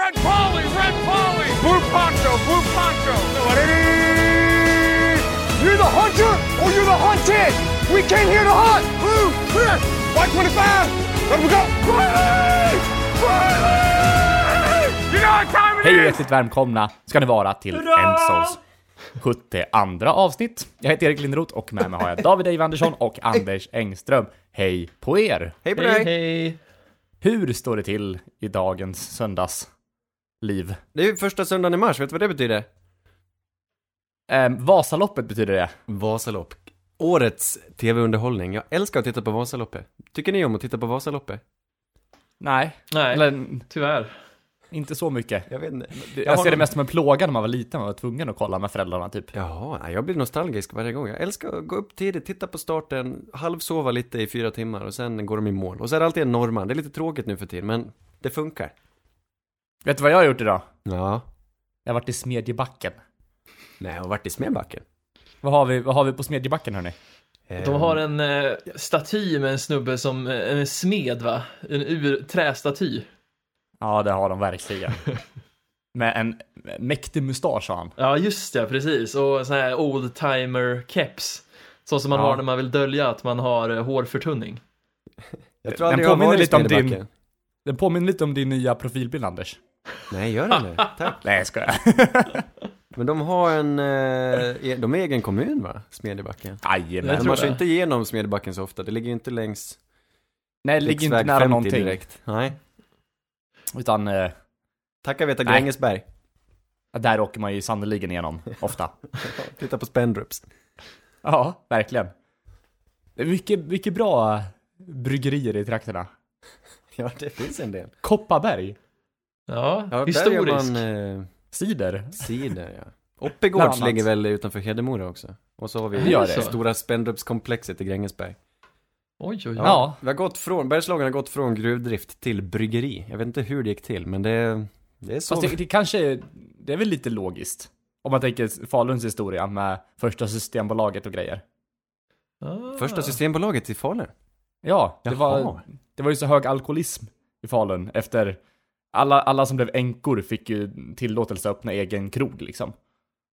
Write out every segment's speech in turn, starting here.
Red Polly, Red Polly! Blue Poncho, Blue Poncho! You're the hunter or you're the hunted! We came here to hunt! Blue, clear! White 25! Let we go! Riley! Riley! You know what time it Hej och hjärtligt välkomna ska ni vara till Ensos 72 avsnitt. Jag heter Erik Lindroth och med mig har jag David Dave Andersson och Anders Engström. Hej på er! Hej på Hej, dig! hej. Hur står det till i dagens söndagsliv? Det är ju första söndagen i mars, vet du vad det betyder? Ehm, Vasaloppet betyder det. Vasalopp. Årets tv-underhållning. Jag älskar att titta på Vasaloppet. Tycker ni om att titta på Vasaloppet? Nej, Nej, eller tyvärr. inte så mycket. Jag vet inte. Jag ser det mest som en plåga när man var liten, man var tvungen att kolla med föräldrarna typ. Jaha, nej, jag blir nostalgisk varje gång. Jag älskar att gå upp tidigt, titta på starten, halvsova lite i fyra timmar och sen går de i mål. Och så är det alltid en norrman. Det är lite tråkigt nu för tiden, men det funkar. Vet du vad jag har gjort idag? Ja. Jag har varit i Smedjebacken. Nej, jag har varit i Smedbacken. Vad har vi, vad har vi på Smedjebacken hörni? De har en eh, staty med en snubbe som, eh, en smed va? En ur trästaty. Ja, det har de verkligen. Med en mäktig mustasch har han. Ja, just det, precis. Och sån här oldtimer keps. Så som man Ja. har när man vill dölja att man har eh, hårförtunning. Jag tror Den aldrig jag har påminner varit i lite om din-. Den påminner lite om din nya profilbild Anders. Nej, gör den det? Tack. Nej, jag skojar. Men de har en, eh, e- de är egen kommun va? Smedjebacken. Jajamän. Men man kör inte igenom Smedjebacken så ofta. Det ligger ju inte längs Nej, det ligger inte nära 50 någonting. direkt. Nej. Utan eh, Tacka veta Nej. Grängesberg. där åker man ju sannoliken igenom, ofta. Titta på Spendrups. Ja, verkligen. Mycket, mycket bra bryggerier i trakterna. Ja, det finns en del. Kopparberg, Ja, Ja, historisk. Där gör man eh, cider. cider, ja. Oppegårds ligger väl utanför Hedemora också. Och så har vi Det gör det stora Spendrupskomplexet i Grängesberg. Oj, oj, oj. Ja. Vi har gått från, Bergslagen har gått från gruvdrift till bryggeri. Jag vet inte hur det gick till, men det, det är så. Fast det, det kanske, är- det är väl lite logiskt. Om man tänker Faluns historia med första systembolaget och grejer. Ah. Första Systembolaget i Falun. Ja, det var, Jaha. det var ju så hög alkoholism i Falun efter alla, alla som blev änkor fick ju tillåtelse att öppna egen krog liksom.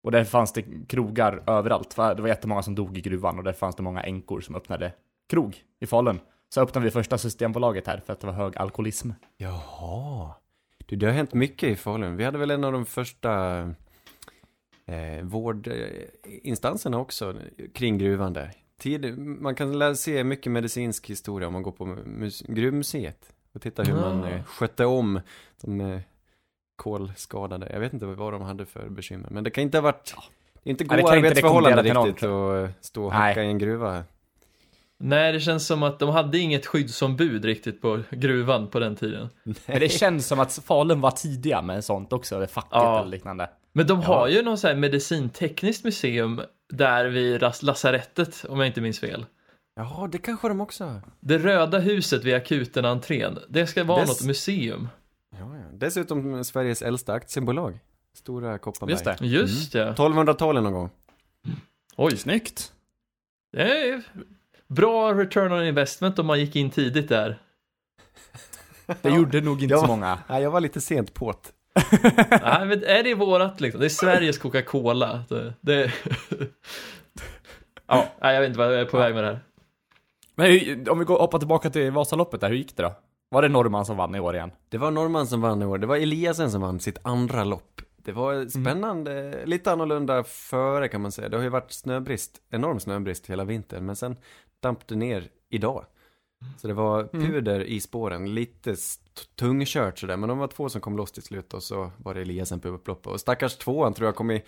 Och där fanns det krogar överallt. för Det var jättemånga som dog i gruvan och där fanns det många änkor som öppnade krog i Falun. Så öppnade vi första systembolaget här för att det var hög alkoholism. Jaha. Du, det har hänt mycket i Falun. Vi hade väl en av de första eh, vårdinstanserna också kring gruvan där. Tid, man kan lära se mycket medicinsk historia om man går på mus, gruvmuseet och tittar hur man Ah. eh, skötte om de eh, kolskadade. Jag vet inte vad de hade för bekymmer, men det kan inte ha varit det är inte Nej, det goda arbetsförhållanden riktigt att eh, stå och Nej. hacka i en gruva. Nej, det känns som att de hade inget skyddsombud riktigt på gruvan på den tiden. Men det känns som att Falun var tidiga med sånt också, det facket Ja. eller liknande. Men de har ju någon sån här medicintekniskt museum där vid lasarettet, om jag inte minns fel. Ja, det kanske de också har. Det röda huset vid akuten-entrén, det ska vara Dess- något museum. Ja, ja. Dessutom Sveriges äldsta aktiebolag. Stora Kopparberg. Just det. Just det. 1200-talet någon gång. Oj, Snyggt! det är bra return on investment om man gick in tidigt där. Det gjorde nog inte Ja. så många. Nej, jag var lite sent på det. Nej, men är det vårat liksom? Det är Sveriges Coca-Cola. Det, det... ja, nej, jag vet inte vad jag är på väg med det här. Men om vi går, hoppar tillbaka till Vasaloppet där, hur gick det då? Var det norrman som vann i år igen? Det var norrman som vann i år. Det var Eliasen som vann sitt andra lopp. Det var spännande, lite annorlunda före kan man säga. Det har ju varit snöbrist, enorm snöbrist hela vintern, men sen damp det ner idag. Så det var puder i spåren, lite tungkört sådär, men de var två som kom loss till slut och så var det Eliasen på upploppet. Och stackars tvåan tror jag kom i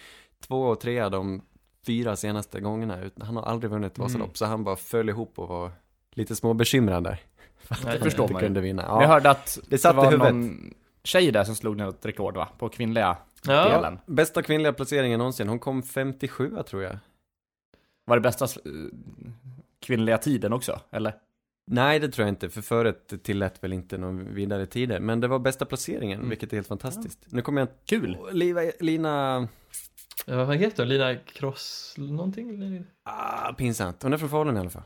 två och tre de fyra senaste gångerna. Han har aldrig vunnit Vasalopp, så han bara föll ihop och var lite små bekymrad där. Nej, Det förstår man kunde vinna. Jag Ja. hörde att Det satt i var någon tjej där som slog något rekord va? På kvinnliga Ja. delen. Bästa kvinnliga placeringen någonsin. Hon kom 57 tror jag. Var det bästa eh, kvinnliga tiden också, eller? Nej, det tror jag inte, för föret tillät väl inte någon vidare tider. Men det var bästa placeringen, Mm. vilket är helt fantastiskt. Nu kommer jag... Kul! Lina. Ja, vad heter hon? Lina Cross någonting? Ah, pinsamt. Hon är från Falun i alla fall.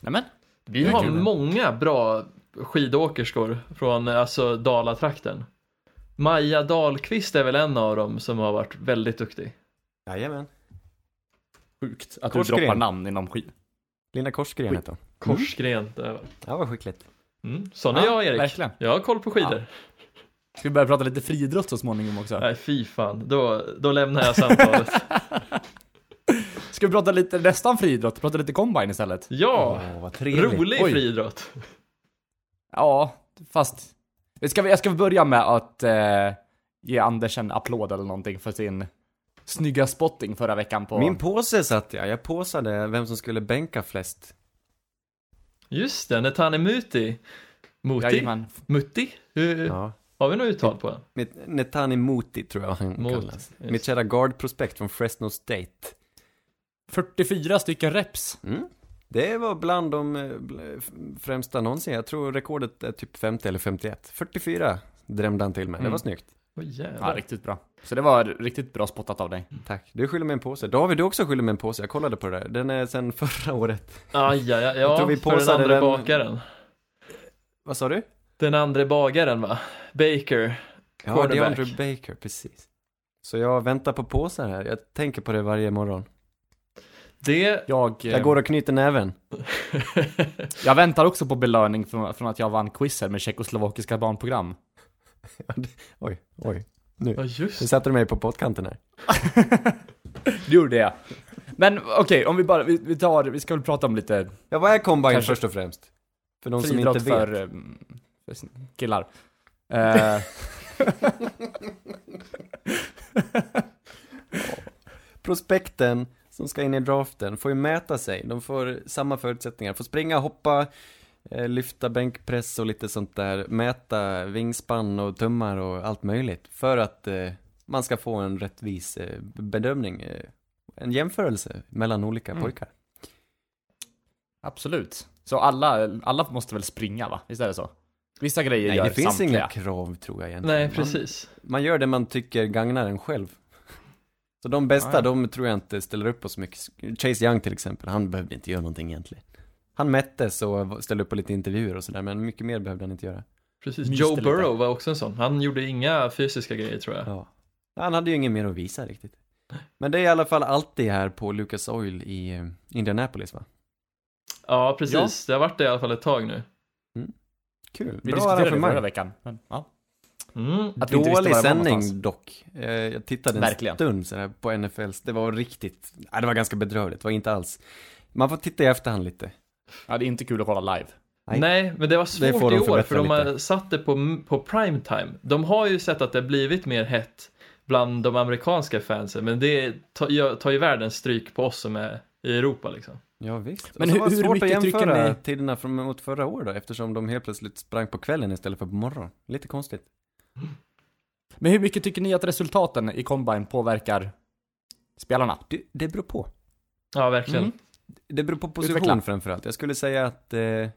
Nämen. Vi har kul. många bra skidåkerskor från alltså Dalatrakten. Maja Dahlqvist är väl en av dem som har varit väldigt duktig. Jajamän. Sjukt att Korsgren. du droppar namn inom skid. Linda Korsgren heter hon. Korsgren. det var- Ja, vad skickligt. Mm. Sån är jag Erik. Verkligen. Jag har koll på skidor. Ska vi börja prata lite friidrott så småningom också? Nej fy fan, då, då lämnar jag samtalet. Ska vi prata lite nästan friidrott? Prata lite combine istället? ja, trevligt. rolig Oj. friidrott. Ja, fast... Ska vi, jag ska börja med att eh, ge Anders en applåd eller någonting för sin snygga spotting förra veckan på... Min påse satt jag. Jag påsade vem som skulle bänka flest. Just det, Netane Muti. Muti? Jajamän. Mutti? Hur, Ja. Har vi något uttal på den? Netani Muti tror jag han Muti, kallas. just. Mitt kära guard-prospekt från Fresno State. 44 stycken reps. Mm. Det var bland de eh, främsta någonsin. Jag tror rekordet är typ 50 eller 51. 44 drämde han till med. Det Mm. var snyggt. Åh Ja, riktigt bra. Så det var riktigt bra spottat av dig. Tack. Du skyller mig en påse. David, du också skyller mig en påse. Jag kollade på det där. Den är sen förra året. Aj, aj, aj, Jag ja, tror vi för den andra den- bagaren. Vad sa du? Den andra bagaren va? Baker. Ja, Quarterback. DeAndre Baker, precis. Så jag väntar på påsar här. Jag tänker på det varje morgon. Det... Jag, eh, Jag går och knyter näven. jag väntar också på belöning från, från att jag vann quizer med tjeckoslovakiska barnprogram. Oj, oj. Nu. Ja, just Nu satte du mig på pottkanten här. Det gjorde jag. Men okej, om vi bara, vi, vi tar, vi ska väl prata om lite Ja, vad är combine Kanske- först och främst? För de som inte vet. för, mm, för killar. Eh, Prospekten som ska in i draften får ju mäta sig. De får samma förutsättningar. Får springa, hoppa, eh, lyfta bänkpress och lite sånt där. Mäta vingspann och tummar och allt möjligt. För att eh, man ska få en rättvis eh, bedömning. Eh, en jämförelse mellan olika Mm. pojkar. absolut. Så alla, alla måste väl springa va? Visst är det så? Vissa grejer Nej, gör det finns samtliga. inga krav tror jag egentligen. Nej, Man- precis. Man gör det man tycker gagnar en själv. Så de bästa, Ja, ja. de tror jag inte ställer upp på så mycket. Chase Young till exempel, han behövde inte göra någonting egentligen. Han mättes och ställde upp på lite intervjuer och sådär, men mycket mer behövde han inte göra. precis. Myste Joe lite. Burrow var också en sån. Han gjorde inga fysiska grejer tror jag. Ja. Han hade ju inget mer att visa riktigt. Men det är i alla fall alltid här på Lucas Oil i eh, Indianapolis va? Ja, precis. Det har varit det i alla fall ett tag nu. Kul, Vi bra diskuterade det förra veckan. Men, ja. Mm. Dålig det sändning dock. Eh, Jag tittade en Verkligen. stund så här på NFLs, det var riktigt, nej, det var ganska bedrövligt, det var inte alls. Man får titta i efterhand lite. Ja, det är inte kul att kolla live. Nej. Nej, men det var Det svårt får de i år för de har satt det på, på prime time. De har ju sett att det blivit mer hett bland de amerikanska fansen, men det tar ju världens stryk på oss som är i Europa liksom. Ja, visst. Men hur- hur, svårt mycket att jämföra ni- tiderna från mot förra året då, eftersom de helt plötsligt sprang på kvällen istället för på morgonen. Lite konstigt. Men hur mycket tycker ni att resultaten i combine påverkar spelarna? Det, det beror på. Ja, verkligen. Mm. Det beror på position Utveckla. framförallt. Jag skulle säga att eh,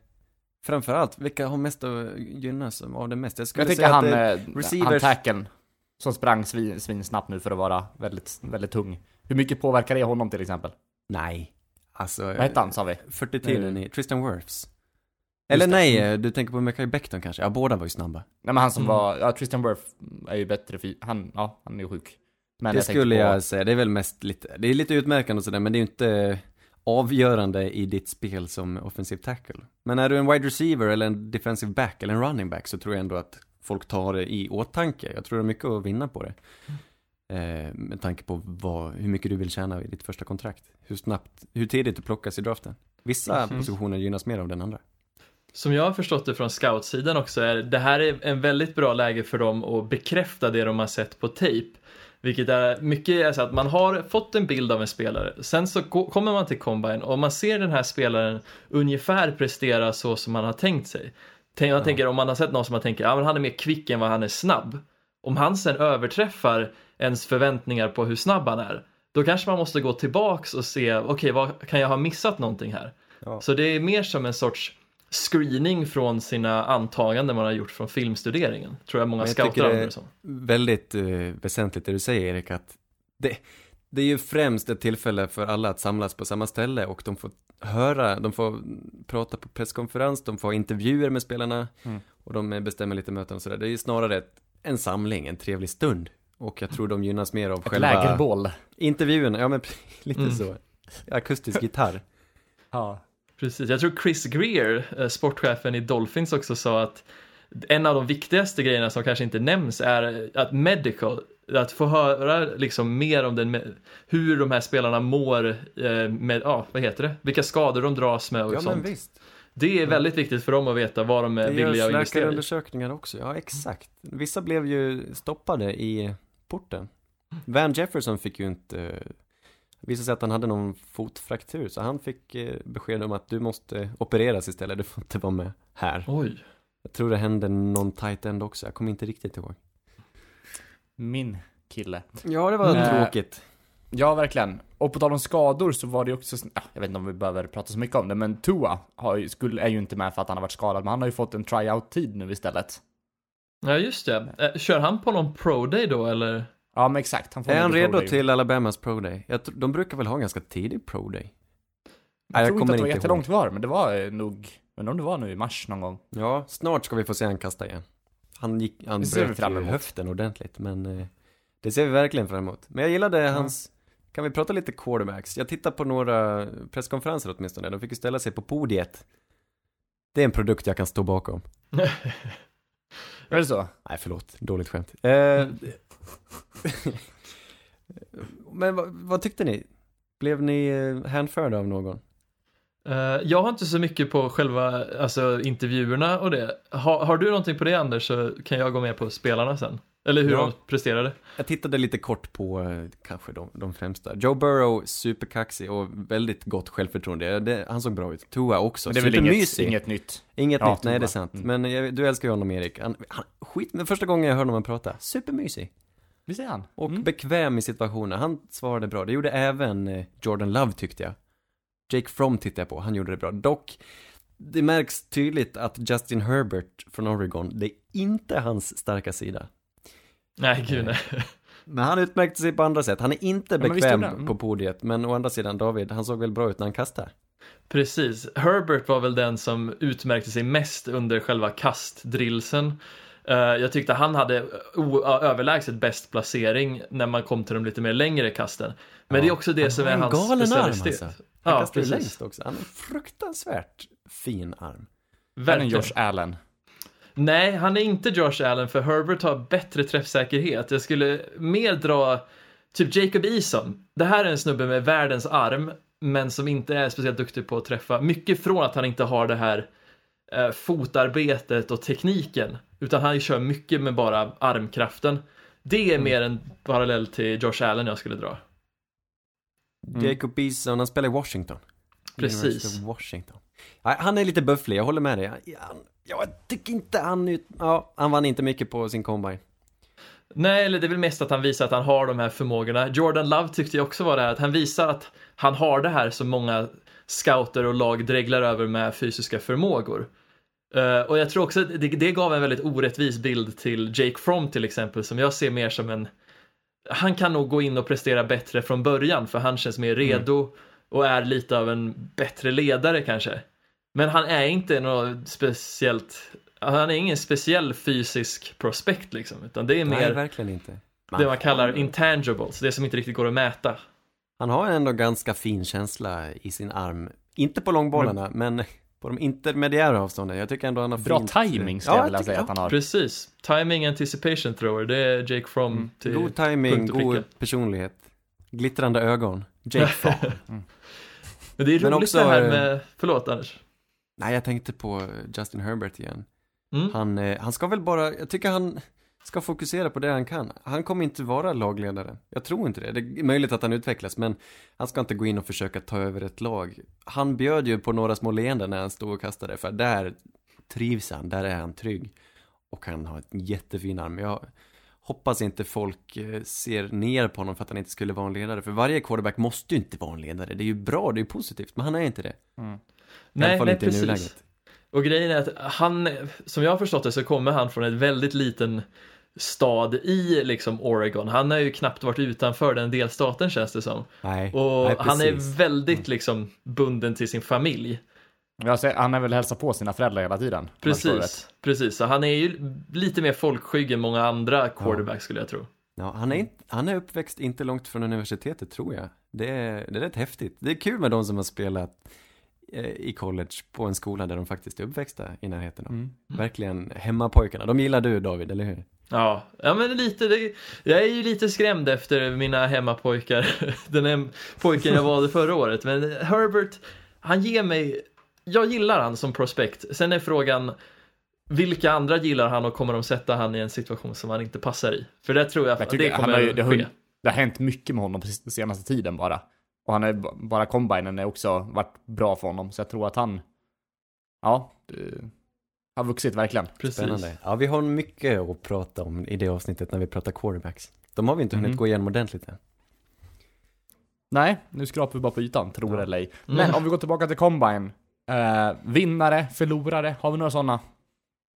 framförallt, vilka har mest att gynnas av det mest? Jag skulle Jag säga han, att eh, han receivers- tacken som sprang svin, svinsnabbt nu för att vara väldigt, väldigt tung. Hur mycket påverkar det honom till exempel? Nej. Alltså, Vad hette han sa vi? 40 tiden Nej. i Tristan Wirfs. Eller nej, Mm. du tänker på Mekhi Becton kanske? Ja, båda var ju snabba. Nej men han som Mm. var, ja Tristan Wirth är ju bättre för, han, ja han är ju sjuk. Men det jag skulle på, jag säga, det är väl mest lite, det är lite utmärkande och sådär, men det är ju inte avgörande i ditt spel som offensive tackle. Men är du en wide receiver eller en defensive back eller en running back så tror jag ändå att folk tar det i åtanke. Jag tror det är mycket att vinna på det. Eh, med tanke på vad, hur mycket du vill tjäna i ditt första kontrakt. Hur snabbt, hur tidigt du plockas i draften. Vissa Mhm. positioner gynnas mer av den andra. Som jag har förstått det från scoutsidan också är det här är en väldigt bra läge för dem att bekräfta det de har sett på tape. Vilket är mycket är så att man har fått en bild av en spelare, sen så ko- kommer man till combine och man ser den här spelaren ungefär prestera så som man har tänkt sig. Man tänker om man har sett någon som man tänker, ja men han är mer kvick än vad han är snabb. Om han sen överträffar ens förväntningar på hur snabb han är, då kanske man måste gå tillbaks och se, okej, vad kan jag ha missat någonting här? Ja. Så det är mer som en sorts screening från sina antaganden man har gjort från filmstuderingen. Tror jag många jag scouter använder det som. väldigt eh, väsentligt det du säger Erik, att det, det är ju främst ett tillfälle för alla att samlas på samma ställe och de får höra, de får prata på presskonferens, de får intervjuer med spelarna Mm. och de bestämmer lite möten och sådär. Det är ju snarare ett, en samling, en trevlig stund. Och jag tror de gynnas mer av Ett själva lägerbål. intervjun. Ja men lite Mm. så. Akustisk gitarr. Ja. Precis, jag tror Chris Greer, eh, sportchefen i Dolphins också sa att en av de viktigaste grejerna som kanske inte nämns är att medical, att få höra liksom mer om den, hur de här spelarna mår eh, med, ja vad heter det, vilka skador de dras med och Ja men sånt. visst. Det är väldigt viktigt för dem att veta vad de är Det villiga görs att investera i. läkarundersökningar också, ja exakt. Vissa blev ju stoppade i porten. Van Jefferson fick ju inte, det visade sig att han hade någon fotfraktur, så han fick eh, besked om att du måste opereras istället, du får inte vara med här. Oj, Jag tror det hände någon tight end också, jag kommer inte riktigt ihåg. Min kille. Ja, det var Eh, tråkigt. Ja, verkligen. Och på tal om skador så var det också, ja, jag vet inte om vi behöver prata så mycket om det, men Tua har skulle, är ju inte med för att han har varit skadad, men han har ju fått en tryout-tid nu istället. Ja just det. Eh, Kör han på någon pro day då eller? Ja, men exakt. Han får Är en han redo till Alabamas pro day? Jag tr- de brukar väl ha en ganska tidig pro day? Jag, jag tror inte att det var jättelångt kvar, men det var eh, nog, men om det var nu i mars någon gång. Ja, snart ska vi få se han kasta igen. Han gick, han Det ser vi bröt fram emot. höften ordentligt, men eh, det ser vi verkligen fram emot. Men jag gillade hans, kan vi prata lite quarterbacks? Jag tittar på några presskonferenser åtminstone, de fick ju ställa sig på podiet. Det är en produkt jag kan stå bakom. Är det så? Nej, förlåt, dåligt skämt. Eh, men vad, vad tyckte ni? Blev ni eh, hänförda av någon? Eh, jag har inte så mycket på själva alltså, intervjuerna och det. Ha, har du någonting på det Anders så kan jag gå med på spelarna sen. Eller hur Ja. de presterade. Jag tittade lite kort på eh, kanske de, de främsta. Joe Burrow, superkaxig och väldigt gott självförtroende. Det, han såg bra ut. Tua också, Men det är väl inget, inget nytt. Inget Ja, nytt, nej Tua. det är sant. Mm. Men jag, du älskar ju honom Erik. Han, han, skit, den första gången jag hörde honom prata, supermysig. Visst är han? Och Mm. bekväm i situationer. Han svarade bra. Det gjorde även eh, Jordan Love tyckte jag. Jake Fromm tittade jag på, han gjorde det bra. Dock, det märks tydligt att Justin Herbert från Oregon, det är inte hans starka sida. Nej, gud nej. Men han utmärkte sig på andra sätt. Han är inte bekväm han. Mm. på podiet, men å andra sidan David, han såg väl bra ut när han kastade. Precis. Herbert var väl den som utmärkte sig mest under själva kastdrillsen. Eh, jag tyckte han hade överlägset bäst placering när man kom till de lite mer längre kasten. Men Ja. det är också det Han som är hans galen arm, specialitet. alltså. Han Ja, kastar längst också. Han har en fruktansvärt fin arm. Verkligen. Josh Allen? Nej, han är inte Josh Allen för Herbert har bättre träffsäkerhet. Jag skulle mer dra typ Jacob Eason. Det här är en snubbe med världens arm, men som inte är speciellt duktig på att träffa. Mycket från att han inte har det här eh, fotarbetet och tekniken, utan han kör mycket med bara armkraften. Det är mer en parallell till Josh Allen jag skulle dra. Mm. Jacob Eason, han spelar i Washington. Precis. Washington. Han är lite bufflig, jag håller med dig. Han, jag tycker inte han. Ja, han vann inte mycket på sin combine. Nej, eller det är väl mest att han visar att han har de här förmågorna. Jordan Love tyckte jag också var det här, att han visar att han har det här som många scouter och lag dreglar över med fysiska förmågor. Eh, och jag tror också att det, det gav en väldigt orättvis bild till Jake Fromm till exempel, som jag ser mer som en... Han kan nog gå in och prestera bättre från början, för han känns mer redo och är lite av en bättre ledare kanske. Men han är inte något speciellt... Han är ingen speciell fysisk prospekt liksom, utan det är mer Nej, verkligen inte. det man kallar intangibles, det som inte riktigt går att mäta. Han har ändå ganska fin känsla i sin arm. Inte på långbollarna, men på de intermediära avstånden. Jag tycker ändå han har Bra fint... timing skulle jag vilja säga att han har. Precis. Timing anticipation thrower, det är Jake From till God timing, god personlighet. Glittrande ögon. Jake Fromm. Men det är roligt Men också, det här eh, med, förlåt Anders. Nej, jag tänkte på Justin Herbert igen. Mm. Han, eh, han ska väl bara, jag tycker han ska fokusera på det han kan. Han kommer inte vara lagledare. Jag tror inte det. Det är möjligt att han utvecklas, men han ska inte gå in och försöka ta över ett lag. Han bjöd ju på några små leenden när han stod och kastade, för där trivs han, där är han trygg. Och han har en jättefin arm. Jag hoppas inte folk eh, ser ner på honom för att han inte skulle vara en ledare. För varje quarterback måste ju inte vara en ledare. Det är ju bra, det är ju positivt, men han är inte det. I alla Nej, fall nej inte i precis. nuläget. Och grejen är att han, som jag har förstått det så kommer han från ett väldigt liten stad i liksom Oregon. Han har ju knappt varit utanför den delstaten känns det som. Nej, Och nej, han är väldigt liksom bunden till sin familj. Ser, han är väl hälsa på sina föräldrar hela tiden. Precis, precis. Så han är ju lite mer folkskygg än många andra quarterbacks skulle jag tro. Ja, han, är inte, han är uppväxt inte långt från universitetet tror jag. Det är, det är rätt häftigt. Det är kul med de som har spelat i college på en skola där de faktiskt är uppväxta i närheten av. Mm. Verkligen hemmapojkarna. De gillar du David, eller hur? Ja, ja men lite, det, jag är ju lite skrämd efter mina hemmapojkar, den hem, pojken jag valde förra året. Men Herbert, han ger mig, jag gillar han som prospect. Sen är frågan, vilka andra gillar han och kommer de sätta han i en situation som han inte passar i? För det tror jag, Jag det han kommer har ju, det, har, det har hänt mycket med honom på den senaste tiden bara. Och han är bara combinen är också varit bra för honom. Så jag tror att han, ja, det, har vuxit verkligen. Precis. Spännande. Ja, vi har mycket att prata om i det avsnittet när vi pratar quarterbacks. De har vi inte hunnit Mm. gå igenom ordentligt än. Nej, nu skrapar vi bara på ytan, tror Ja. eller ej. Mm. Men om vi går tillbaka till combine. Eh, vinnare, förlorare, har vi några sådana?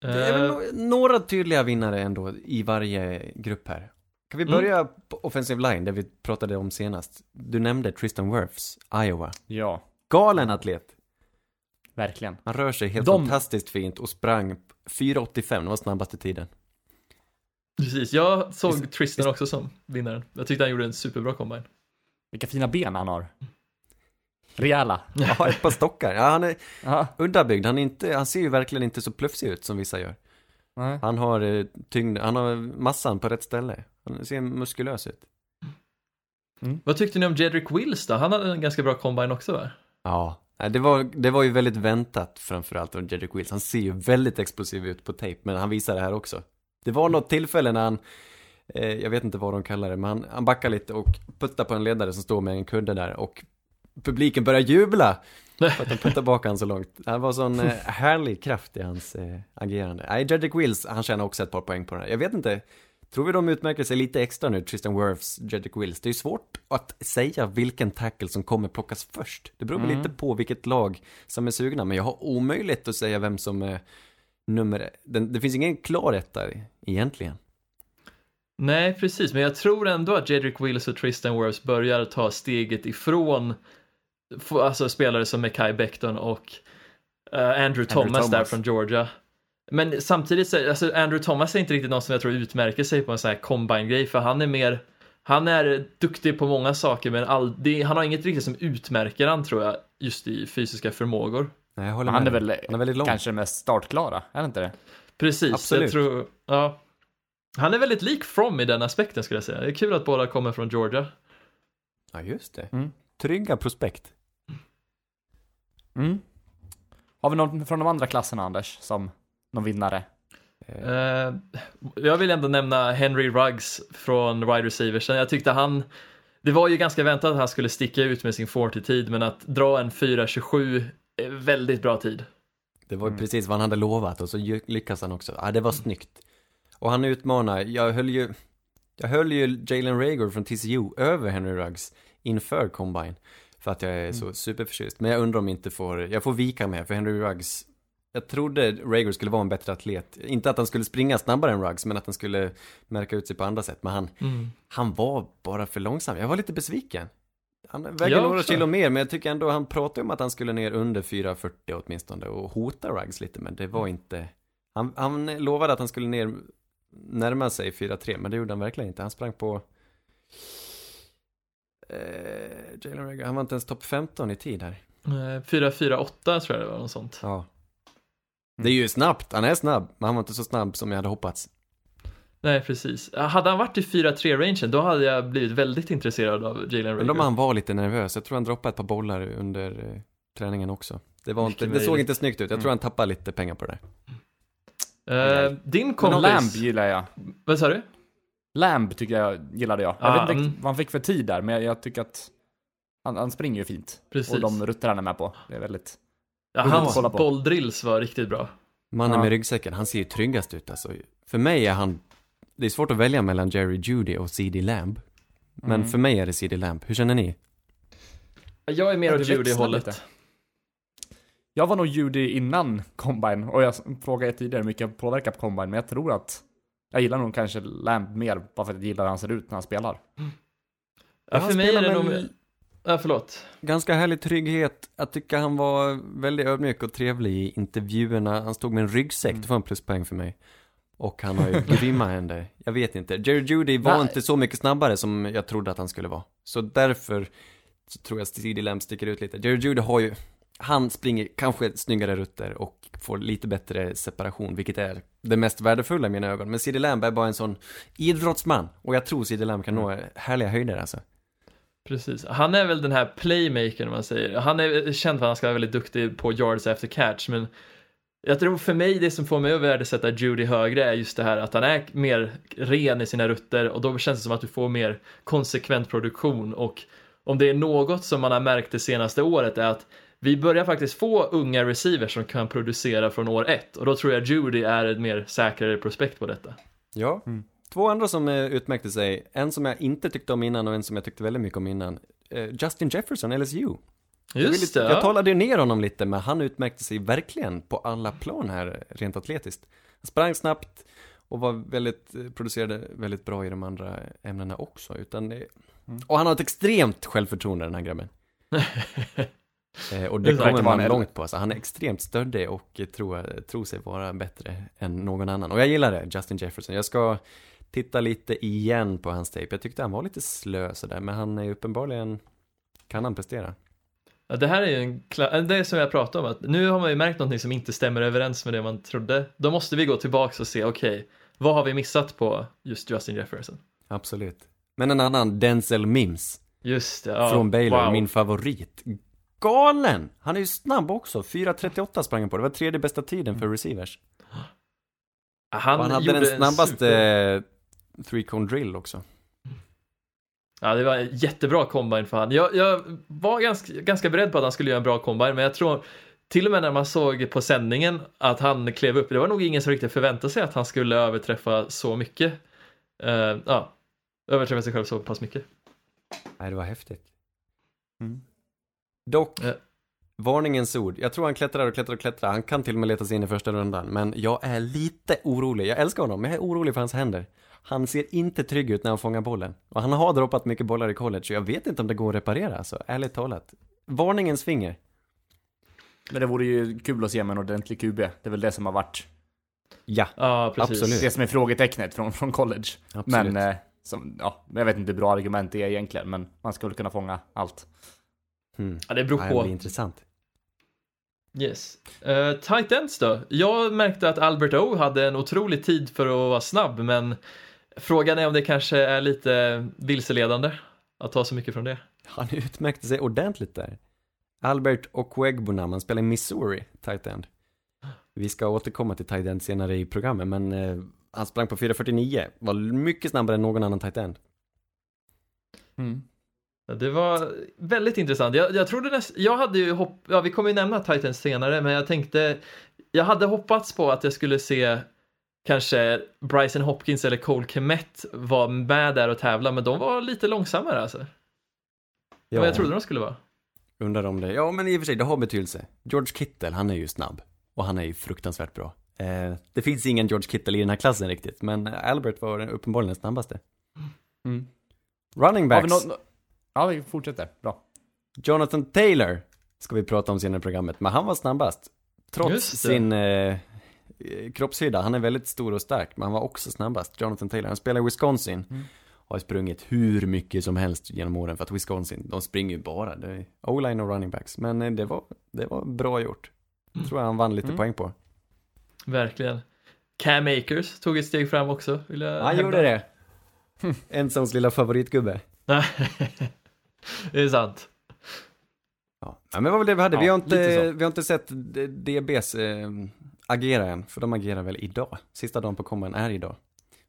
Det är väl Eh, några tydliga vinnare ändå i varje grupp här. Kan vi Mm. börja på offensive line, där vi pratade om senast? Du nämnde Tristan Wirfs, Iowa. Ja, Galen atlet. verkligen. Han rör sig helt De- fantastiskt fint och sprang 4.85, det var snabbaste tiden. Precis, jag såg Tristan också som vinnaren. Jag tyckte han gjorde en superbra combine. Vilka fina ben han har. Rejäla. Ja, ett par stockar. Ja, han är Ja. uddabyggd. Han, är inte, han ser ju verkligen inte så plufsig ut som vissa gör. Nej. Han har eh, tyngd, han har massan på rätt ställe. Han ser muskulös ut. Vad tyckte ni om Jedrick Wills då? Han hade en ganska bra combine också va? Ja, det var, det var ju väldigt väntat framförallt av Jedrick Wills. Han ser ju väldigt explosiv ut på tape, men han visar det här också. Det var något tillfälle när han, eh, jag vet inte vad de kallar det, men han, han backar lite och puttar på en ledare som står med en kudde där och publiken börjar jubla för att de puttar bak han så långt. Det var sån eh, härlig kraft i hans eh, agerande. Nej, Jedrick Wills, han tjänar också ett par poäng på den här. Jag vet inte, tror vi de utmärker sig lite extra nu, Tristan Wirfs, Jedrick Wills? Det är ju svårt att säga vilken tackle som kommer plockas först. Det beror Mm. lite på vilket lag som är sugna, men jag har omöjligt att säga vem som är nummer, den, det finns ingen klar etta egentligen. Nej, precis, men jag tror ändå att Jedrick Wills och Tristan Wirfs börjar ta steget ifrån alltså spelare som Mekai Becton och eh, Andrew, Thomas, där Thomas. från Georgia. Men samtidigt så, alltså Andrew Thomas är inte riktigt någon som jag tror utmärker sig på en sån här combine-grej, för han är mer han är duktig på många saker, men all, det, han har inget riktigt som utmärker han tror jag, just i fysiska förmågor. Nej, jag håller Han är med. väl han är väldigt lång. kanske mest startklara, är det inte det? Precis, Absolut. jag tror, ja. Han är väldigt lik From i den aspekten skulle jag säga. Det är kul att båda kommer från Georgia. Ja, just det. Mm. Trygga prospekt. Mm. Har vi någon från de andra klasserna, Anders, som någon vinnare? Eh, jag vill ändå nämna Henry Ruggs från wide receivers. Jag tyckte han, det var ju ganska väntat att han skulle sticka ut med sin 40-tid, men att dra en 4.27 är väldigt bra tid. Det var ju Mm. precis vad han hade lovat och så lyckas han också. Ja, det var snyggt. Och han utmanar, jag höll ju, jag höll ju Jalen Rager från TCU över Henry Ruggs inför Combine. För att jag är så superförtjust. Men jag undrar om inte får, jag får vika med för Henry Ruggs, jag trodde Rager skulle vara en bättre atlet. Inte att han skulle springa snabbare än Ruggs, men att han skulle märka ut sig på andra sätt. Men han, Mm. han var bara för långsam. Jag var lite besviken. Han väger några kilo mer, men jag tycker ändå han pratade om att han skulle ner under 4,40 åtminstone och hota Ruggs lite, men det var inte... Han, han lovade att han skulle ner närma sig 4,3, men det gjorde han verkligen inte. Han sprang på... Eh, Jalen Rager, han var inte ens topp 15 i tid här. Eh, 4.48 tror jag det var, något sånt. Ja. Det är ju snabbt, han är snabb, men han var inte så snabb som jag hade hoppats. Nej, precis. Hade han varit i 4.3-rangen, då hade jag blivit väldigt intresserad av Jalen Men om Rager. han var lite nervös, jag tror han droppade ett par bollar under eh, träningen också. Det, var inte, det såg inte snyggt ut, jag tror han tappade lite pengar på det där. Eh, din Men kompis... Lamb gillar jag. Vad sa du? Lamb tycker jag gillade jag. Jag Ah, vet inte mm. vad han fick för tid där, men jag, jag tycker att han, han springer ju fint. Precis. Och de rutter han är med på. Det är väldigt... Ja, hans kolla på. bolldrills var riktigt bra. Mannen Ja. med ryggsäcken, han ser ju tryggast ut alltså. För mig är han, det är svårt att välja mellan Jerry Judy och CD Lamb. Men Mm. för mig är det CD Lamb, hur känner ni? Jag är mer åt Judy-hållet. lite. Jag var nog Judy innan Combine, och jag frågade tidigare hur mycket jag påverkar på Combine, men jag tror att jag gillar nog kanske Lamb mer, bara för att jag gillar hur han ser ut när han spelar. Ja, för mig är det nog... Ja, förlåt. Ganska härlig trygghet. Jag tycker han var väldigt ödmjuk och trevlig i intervjuerna. Han stod med en ryggsäck, Mm. det var en pluspoäng för mig. Och han har ju grymma händer. Jag vet inte. Jerry Judy var Nej. inte så mycket snabbare som jag trodde att han skulle vara. Så därför så tror jag CD Lamb sticker ut lite. Jerry Judy har ju, han springer kanske snyggare rutter och får lite bättre separation, vilket är det mest värdefulla i mina ögon. Men CD Lamb är bara en sån idrottsman. Och jag tror CD Lamb kan nå härliga höjder alltså. Precis. Han är väl den här playmakern man säger. Han är känd för att han ska vara väldigt duktig på yards after catch, men jag tror för mig det som får mig att värdesätta Judy högre är just det här att han är mer ren i sina rutter och då känns det som att du får mer konsekvent produktion och om det är något som man har märkt det senaste året är att vi börjar faktiskt få unga receivers som kan producera från år ett och då tror jag Judy är ett mer säkrare prospekt på detta. Ja, två andra som eh, utmärkte sig. En som jag inte tyckte om innan och en som jag tyckte väldigt mycket om innan. Eh, Justin Jefferson, LSU. jag, Just lite, det, jag ja. talade ner honom lite, men han utmärkte sig verkligen på alla plan här, rent atletiskt. Han sprang snabbt och var väldigt, eh, producerade väldigt bra i de andra ämnena också. Utan det, Och han har ett extremt självförtroende, den här grabben. Och det Det kommer man långt på. Alltså, han är extremt stöddig och tror, tror sig vara bättre än någon annan. Och jag gillar det, Justin Jefferson. Jag ska titta lite igen på hans tape. Jag tyckte han var lite slö sådär, men han är uppenbarligen, kan han prestera. Ja, det här är ju en kla- det är som jag pratade om, att nu har man ju märkt någonting som inte stämmer överens med det man trodde. Då måste vi gå tillbaks och se, okej, vad har vi missat på just Justin Jefferson? Absolut. Men en annan, Denzel Mims, Just det, ja. från Baylor, wow. min favorit. Galen! Han är ju snabb också, 4.38 sprang han på, det var tredje bästa tiden för receivers. Han, han hade den en snabbaste super- three cone drill också. Ja, det var en jättebra combine för han. Jag, jag var ganska, ganska beredd på att han skulle göra en bra combine, men jag tror till och med när man såg på sändningen att han klev upp, det var nog ingen som riktigt förväntade sig att han skulle överträffa så mycket. Eh, ja, överträffa sig själv så pass mycket. Nej, det var häftigt. Mm. Dock, Ja. varningens ord. Jag tror han klättrar och klättrar och klättrar. Han kan till och med leta sig in i första rundan. Men jag är lite orolig. Jag älskar honom, men jag är orolig för hans händer. Han ser inte trygg ut när han fångar bollen. Och han har droppat mycket bollar i college, så jag vet inte om det går att reparera, alltså. Ärligt talat. Varningens finger. Men det vore ju kul att se med en ordentlig QB. Det är väl det som har varit Ja, Ja, precis. Absolut. det som är frågetecknet från, från college. absolut. Men, eh, som, ja, jag vet inte hur bra argument det är egentligen, men man skulle kunna fånga allt. Hmm. Ja, det beror Ja, på. det blir intressant. Yes. Uh, tight ends då? Jag märkte att Albert O hade en otrolig tid för att vara snabb, men frågan är om det kanske är lite vilseledande att ta så mycket från det. Han utmärkte sig ordentligt där. Albert Okwegbunaman, han spelar i Missouri, tight end. Vi ska återkomma till tight end senare i programmet, men eh, han sprang på 4.49, var mycket snabbare än någon annan tight end. Ja, Det var väldigt intressant. Jag, jag trodde näst, jag hade ju hopp, ja vi kommer ju nämna Titans senare, men jag tänkte, jag hade hoppats på att jag skulle se kanske Bryson Hopkins eller Cole Kemet vara med där och tävla, men de var lite långsammare alltså. Var vad jag trodde de skulle vara. Undrar om det, ja men i och för sig, det har betydelse. George Kittle, han är ju snabb. Och han är ju fruktansvärt bra. Eh, det finns ingen George Kittle i den här klassen riktigt, men Albert var den- uppenbarligen den snabbaste. Mm. Running Har vi backs. nå- ja, vi fortsätter. Bra. Jonathan Taylor ska vi prata om senare i programmet, men han var snabbast. Trots sin eh, kroppshydda, han är väldigt stor och stark, men han var också snabbast. Jonathan Taylor, han spelar i Wisconsin. Mm. Har sprungit hur mycket som helst genom åren, för att Wisconsin, de springer ju bara. Det är O-line och running backs. Men eh, det var, det var bra gjort. Tror jag han vann lite Mm. poäng på. Verkligen. Cam Akers tog ett steg fram också. Vill jag Han hävda. gjorde det. Ensons lilla favoritgubbe. det är sant. Ja, men vad var det vi hade? vi, Ja, har lite inte, vi har inte sett DBs eh, agera än, för de agerar väl idag. Sista dagen på komman är idag.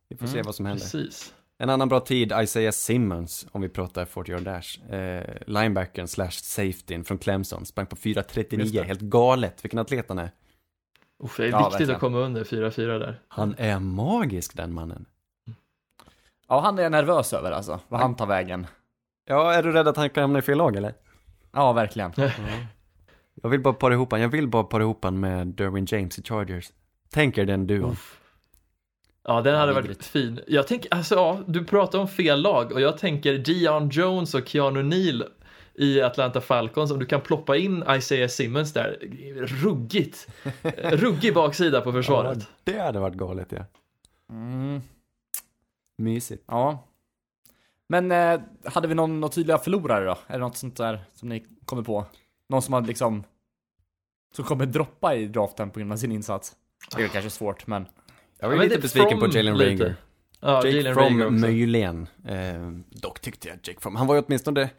Vi får se Mm, vad som händer. Precis. En annan bra tid, Isaiah Simmons, om vi pratar 40 yard dash. Eh, linebacken slash safetyn från Clemson, sprang på Just 4.39, det. helt galet, vilken atlet han är. Uff, det är Ja, viktigt att komma under 4-4 där. Han är magisk den mannen. Ja, han är jag nervös över alltså. Vad han tar vägen. Ja, är du rädd att han kan hamna i fel lag eller? Ja, verkligen. Jag vill bara para ihop han. jag vill bara para ihop han med Derwin James i Chargers. Tänk er den duon. Ja, den hade varit fin. Jag tänker, alltså ja, du pratar om fel lag och jag tänker Dion Jones och Keanu Neal i Atlanta Falcons. Om du kan ploppa in Isaiah Simmons där, ruggigt. Ruggig baksida på försvaret. Ja, det hade varit galet ja. Mm, Mysigt. ja. Men eh, hade vi någon, någon tydliga förlorare då? Är det något sånt där som ni kommer på? Någon som har liksom som kommer droppa i draften på grund av sin insats? Det är kanske svårt, men Jag var Ja, men lite besviken på From Jalen. Rager. Ja, Jake Jalen Fromm Rager möjligen. Eh, dock tyckte jag Jake Fromm, han var ju åtminstone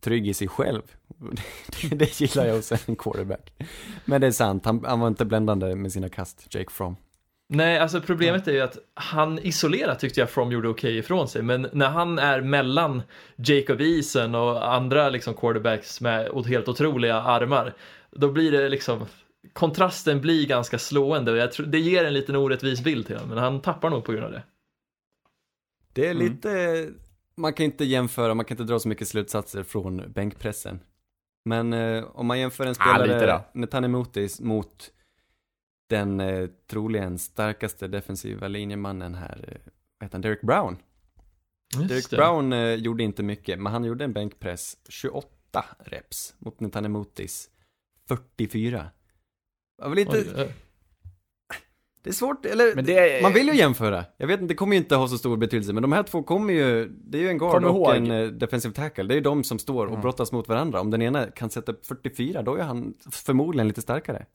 trygg i sig själv. det, det gillar jag hos en quarterback. Men det är sant, han, han var inte bländande med sina kast, Jake Fromm. Nej, alltså problemet är ju att han isolerat tyckte jag From gjorde okej ifrån sig, men när han är mellan Jacob Eason och andra liksom quarterbacks med helt otroliga armar, då blir det liksom kontrasten blir ganska slående och jag tror, det ger en liten orättvis bild till honom, men han tappar nog på grund av det. Det är Mm. lite, man kan inte jämföra, man kan inte dra så mycket slutsatser från bänkpressen. Men eh, om man jämför en Ah, spelare, då. Netanemotis, mot den eh, troligen starkaste defensiva linjemannen här, eh, vad heter han, Derek Brown. Just Derek det. Brown eh, gjorde inte mycket, men han gjorde en bänkpress 28 reps mot Netanemotis 44. Det var lite, Oj, oj. det är svårt, eller det- man vill ju jämföra. Jag vet inte, det kommer ju inte ha så stor betydelse, men de här två kommer ju, det är ju en guard och en eh, defensive tackle. Det är ju de som står och brottas mot varandra. Om den ena kan sätta upp 44, då är han förmodligen lite starkare.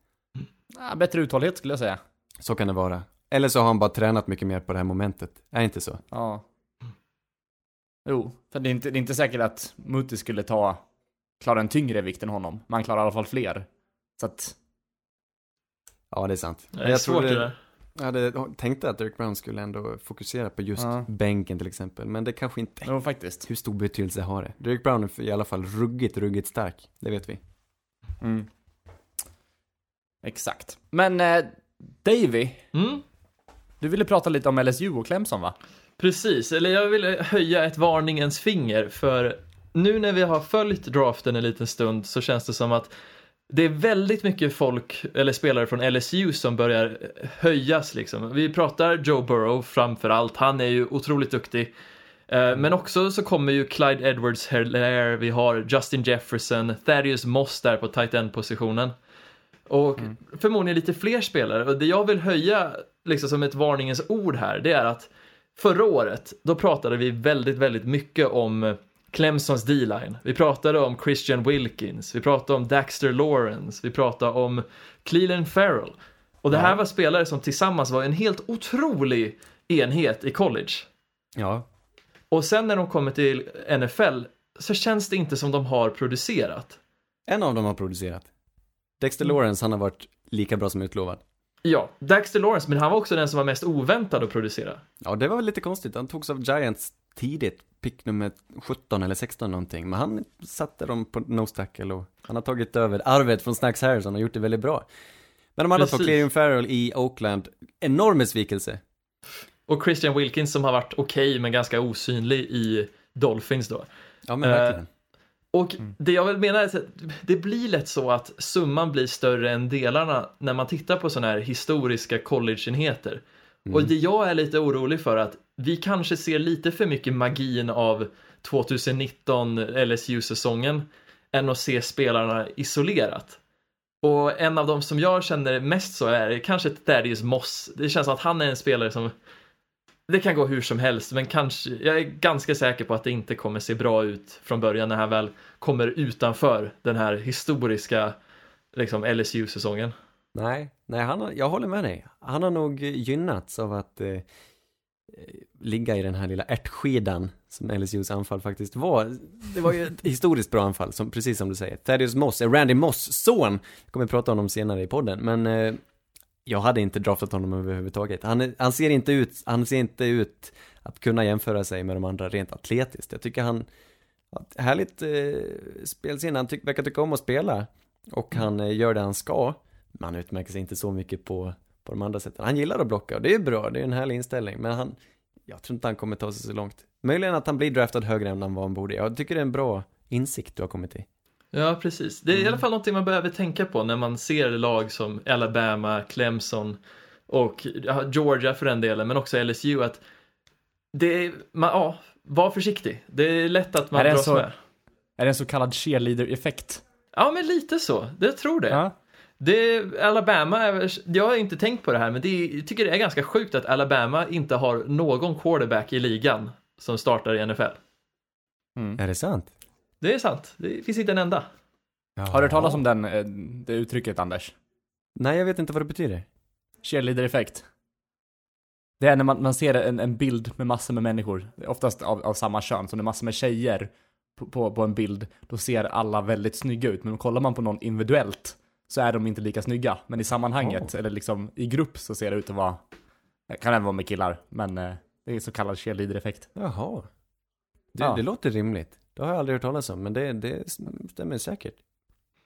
Ah, bättre uthållighet skulle jag säga. Så kan det vara. Eller så har han bara tränat mycket mer på det här momentet. Är inte så? Ja. Jo, för det är inte, det är inte säkert att Mutti skulle ta, klara en tyngre vikt än honom. Man klarar i alla fall fler. Så att, Ja, det är sant. Det är svårt det. Jag hade tänkt att Derek Brown skulle ändå fokusera på just Ja. bänken till exempel, men det kanske inte. jo faktiskt. Hur stor betydelse har det? Derek Brown är i alla fall ruggigt, ruggigt stark. Det vet vi. Mm. Exakt. Men eh, Davy, Mm? du ville prata lite om LSU och Clemson va? Precis, eller jag vill höja ett varningens finger för nu när vi har följt draften en liten stund så känns det som att det är väldigt mycket folk, eller spelare från LSU som börjar höjas liksom. Vi pratar Joe Burrow framför allt, han är ju otroligt duktig. Eh, Men också så kommer ju Clyde edwards Hilaire, vi har Justin Jefferson, Thaddeus Moss där på tight end positionen. Och förmodligen lite fler spelare. Och det jag vill höja liksom som ett varningens ord här, det är att förra året, då pratade vi väldigt, väldigt mycket om Clemsons D-line. Vi pratade om Christian Wilkins, vi pratade om Daxter Lawrence, vi pratade om Cleland Farrell. Och det här var spelare som tillsammans var en helt otrolig enhet i college. Ja, Och sen när de kommer till NFL så känns det inte som de har producerat. en av dem har producerat. Dexter Mm. Lawrence, han har varit lika bra som utlovad. Ja, Daxter Lawrence, men han var också den som var mest oväntad att producera. Ja, det var väl lite konstigt. Han togs av Giants tidigt, pick nummer 17 eller 16 någonting. Men han satte dem på nose tackle och han har tagit över arvet från Snacks Harrison och gjort det väldigt bra. Men de andra två. Clearing Farrell i Oakland, enorm besvikelse. Och Christian Wilkins som har varit okej men ganska osynlig i Dolphins då. Ja, men Eh, verkligen. Och det jag vill mena är att det blir lätt så att summan blir större än delarna när man tittar på sådana här historiska collegeenheter. Och det jag är lite orolig för att vi kanske ser lite för mycket magin av 2019 LSU-säsongen än att se spelarna isolerat. Och en av de som jag känner mest så är kanske Thaddeus Moss. Det känns som att han är en spelare som det kan gå hur som helst, men kanske, jag är ganska säker på att det inte kommer se bra ut från början när han väl kommer utanför den här historiska liksom, LSU-säsongen. Nej, nej han har, jag håller med dig. Han har nog gynnats av att eh, eh, ligga i den här lilla ärtskidan som LSUs anfall faktiskt var. Det var ju ett historiskt bra anfall, som, precis som du säger. Thaddeus Moss, är Randy Moss son, jag kommer prata om honom senare i podden, men eh, jag hade inte draftat honom överhuvudtaget. Han, är- han ser inte ut, han ser inte ut att kunna jämföra sig med de andra rent atletiskt. Jag tycker han härligt eh, spelsinne, han ty verkar tycka om att spela och han eh, gör det han ska. Men han utmärker sig inte så mycket på, på de andra sätten. Han gillar att blocka och det är bra, det är en härlig inställning. Men han, jag tror inte han kommer ta sig så långt. Möjligen att han blir draftad högre än vad han borde. Jag tycker det är en bra insikt du har kommit till. Ja, precis. Det är i alla fall någonting man behöver tänka på när man ser lag som Alabama, Clemson och Georgia för den delen, men också LSU att det är, man, ja, var försiktig. Det är lätt att man Är det dras så- med. Är det en så kallad cheerleader-effekt? Ja, men lite så. Det tror det. Ja. Det, Alabama, jag har inte tänkt på det här, men det, är- jag tycker det är ganska sjukt att Alabama inte har någon quarterback i ligan som startar i NFL. Är det sant? Det är sant, det finns inte en enda. Har du hört talas om den, eh, det uttrycket Anders? Nej, jag vet inte vad det betyder. Cheerleader-effekt. Det är när man, man ser en, en bild med massor med människor, oftast av, av samma kön, så det är massor med tjejer på, på, på en bild, då ser alla väldigt snygga ut, men kollar man på någon individuellt så är de inte lika snygga. Men i sammanhanget, eller liksom i grupp, så ser det ut att vara, det kan även vara med killar, men eh, det är så kallad cheerleader-effekt. Jaha. Det, Ja. det låter rimligt. Det har jag aldrig hört talas om, men det, det stämmer säkert.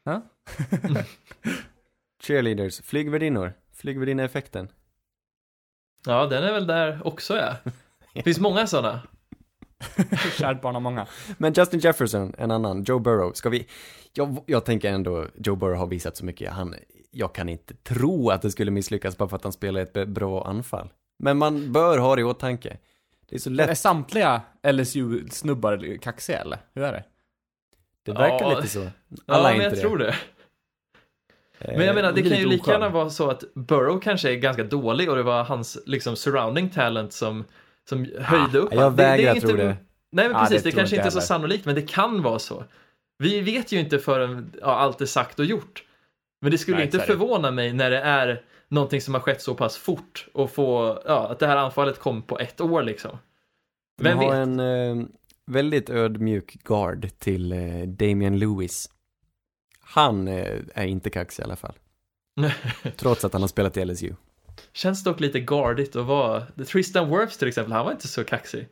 Ja. Cheerleaders, flygvärdinnor, flygvärdinneeffekten. Ja, den är väl där också ja. Det finns många sådana. Kärt barn har många. Men Justin Jefferson, en annan, Joe Burrow, ska vi, jag, jag tänker ändå, Joe Burrow har visat så mycket, han, jag kan inte tro att det skulle misslyckas bara för att han spelar ett bra anfall. Men man bör ha det i åtanke. Det är så Är lätt, samtliga LSU-snubbar kaxiga eller? Hur är det? det verkar Ja. lite så. Alla Ja, är men jag inte tror det. Eh, Men jag menar, det kan ju lika gärna vara så att Burrow kanske är ganska dålig och det var hans liksom surrounding talent som, som höjde upp jag. Det- det är vägrar inte- tro det. Nej men Ja, precis, det det, kanske inte är så sannolikt, men det kan vara så. Vi vet ju inte förrän ja, allt är sagt och gjort. Men det skulle Nej, inte är det. förvåna mig när det är någonting som har skett så pass fort och få, ja, att det här anfallet kom på ett år liksom. Vem De har vet? en eh, väldigt ödmjuk guard till eh, Damian Lewis. Han eh, är inte kaxig i alla fall. Trots att han har spelat i LSU. Känns dock lite gardigt att vara, Tristan Wirfs till exempel, han var inte så kaxig.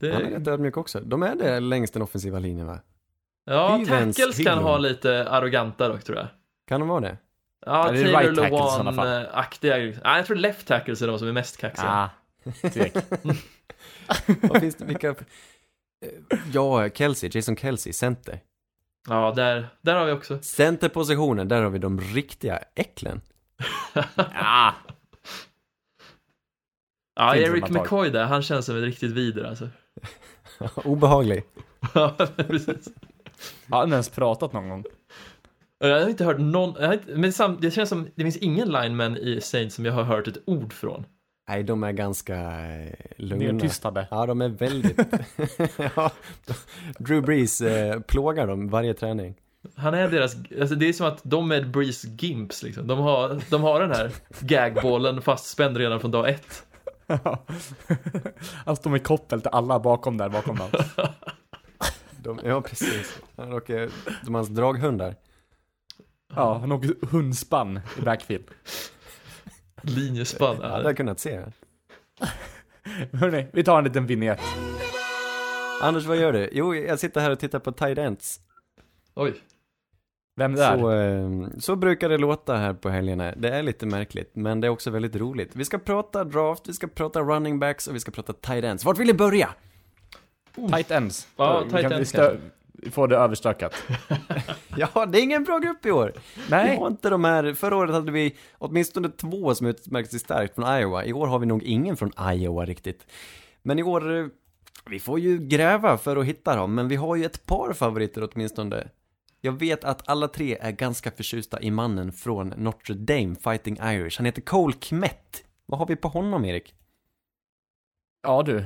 Det, Han är rätt ödmjuk också. De är det längs den offensiva linjen va? ja, Hyvens tackles kan ha lite arroganta dock tror jag. Kan de vara det? Ja, det Taylor right? Lewan-aktiga. Ja, jag tror left tackles är de som är mest kaxiga. Ah. Vad finns det, vilka? Eh, Ja, Kelsey, Jason Kelsey, center. Ja, där, där har vi också. Centerpositionen, där har vi de riktiga äcklen. Ja, Finns Eric. McCoy där, han känns som ett riktigt vider alltså. Obehaglig. Ja, precis. har han ens pratat någon gång? Jag har inte hört någon, inte, men sam, det känns som, det finns ingen lineman i Saints som jag har hört ett ord från. Nej, de är ganska eh, lugna. Nedtystade. Ja, de är väldigt... ja, Drew Brees eh, plågar dem varje träning. Han är deras, alltså det är som att de är Breeze Gimps liksom. De har, de har den här gagbollen fastspänd redan från dag ett. Han står med koppel till alla bakom där, bakom dem. De, ja, precis. Han åker, de hans draghundar. Ja, han åker hundspann i backfield. Linjespann. Jag hade jag kunnat se. Hörrni, vi tar en liten vignett. Anders, vad gör du? Jo, jag sitter här och tittar på tight ends. Oj. Vem det är? Så, eh, så brukar det låta här på helgerna. Det är lite märkligt, men det är också väldigt roligt. Vi ska prata draft, vi ska prata running backs och vi ska prata tight ends. Vart vill ni börja? Tight ends. Ja, tight kan ends stö- få det överstökat. Ja, det är ingen bra grupp i år. Vi Nej. har inte de här, förra året hade vi åtminstone två som utmärkte sig starkt från Iowa. I år har vi nog ingen från Iowa riktigt. Men i år, eh, vi får ju gräva för att hitta dem, men vi har ju ett par favoriter åtminstone. Jag vet att alla tre är ganska förtjusta i mannen från Notre Dame Fighting Irish. Han heter Cole Kmet. Vad har vi på honom, Erik? Ja du.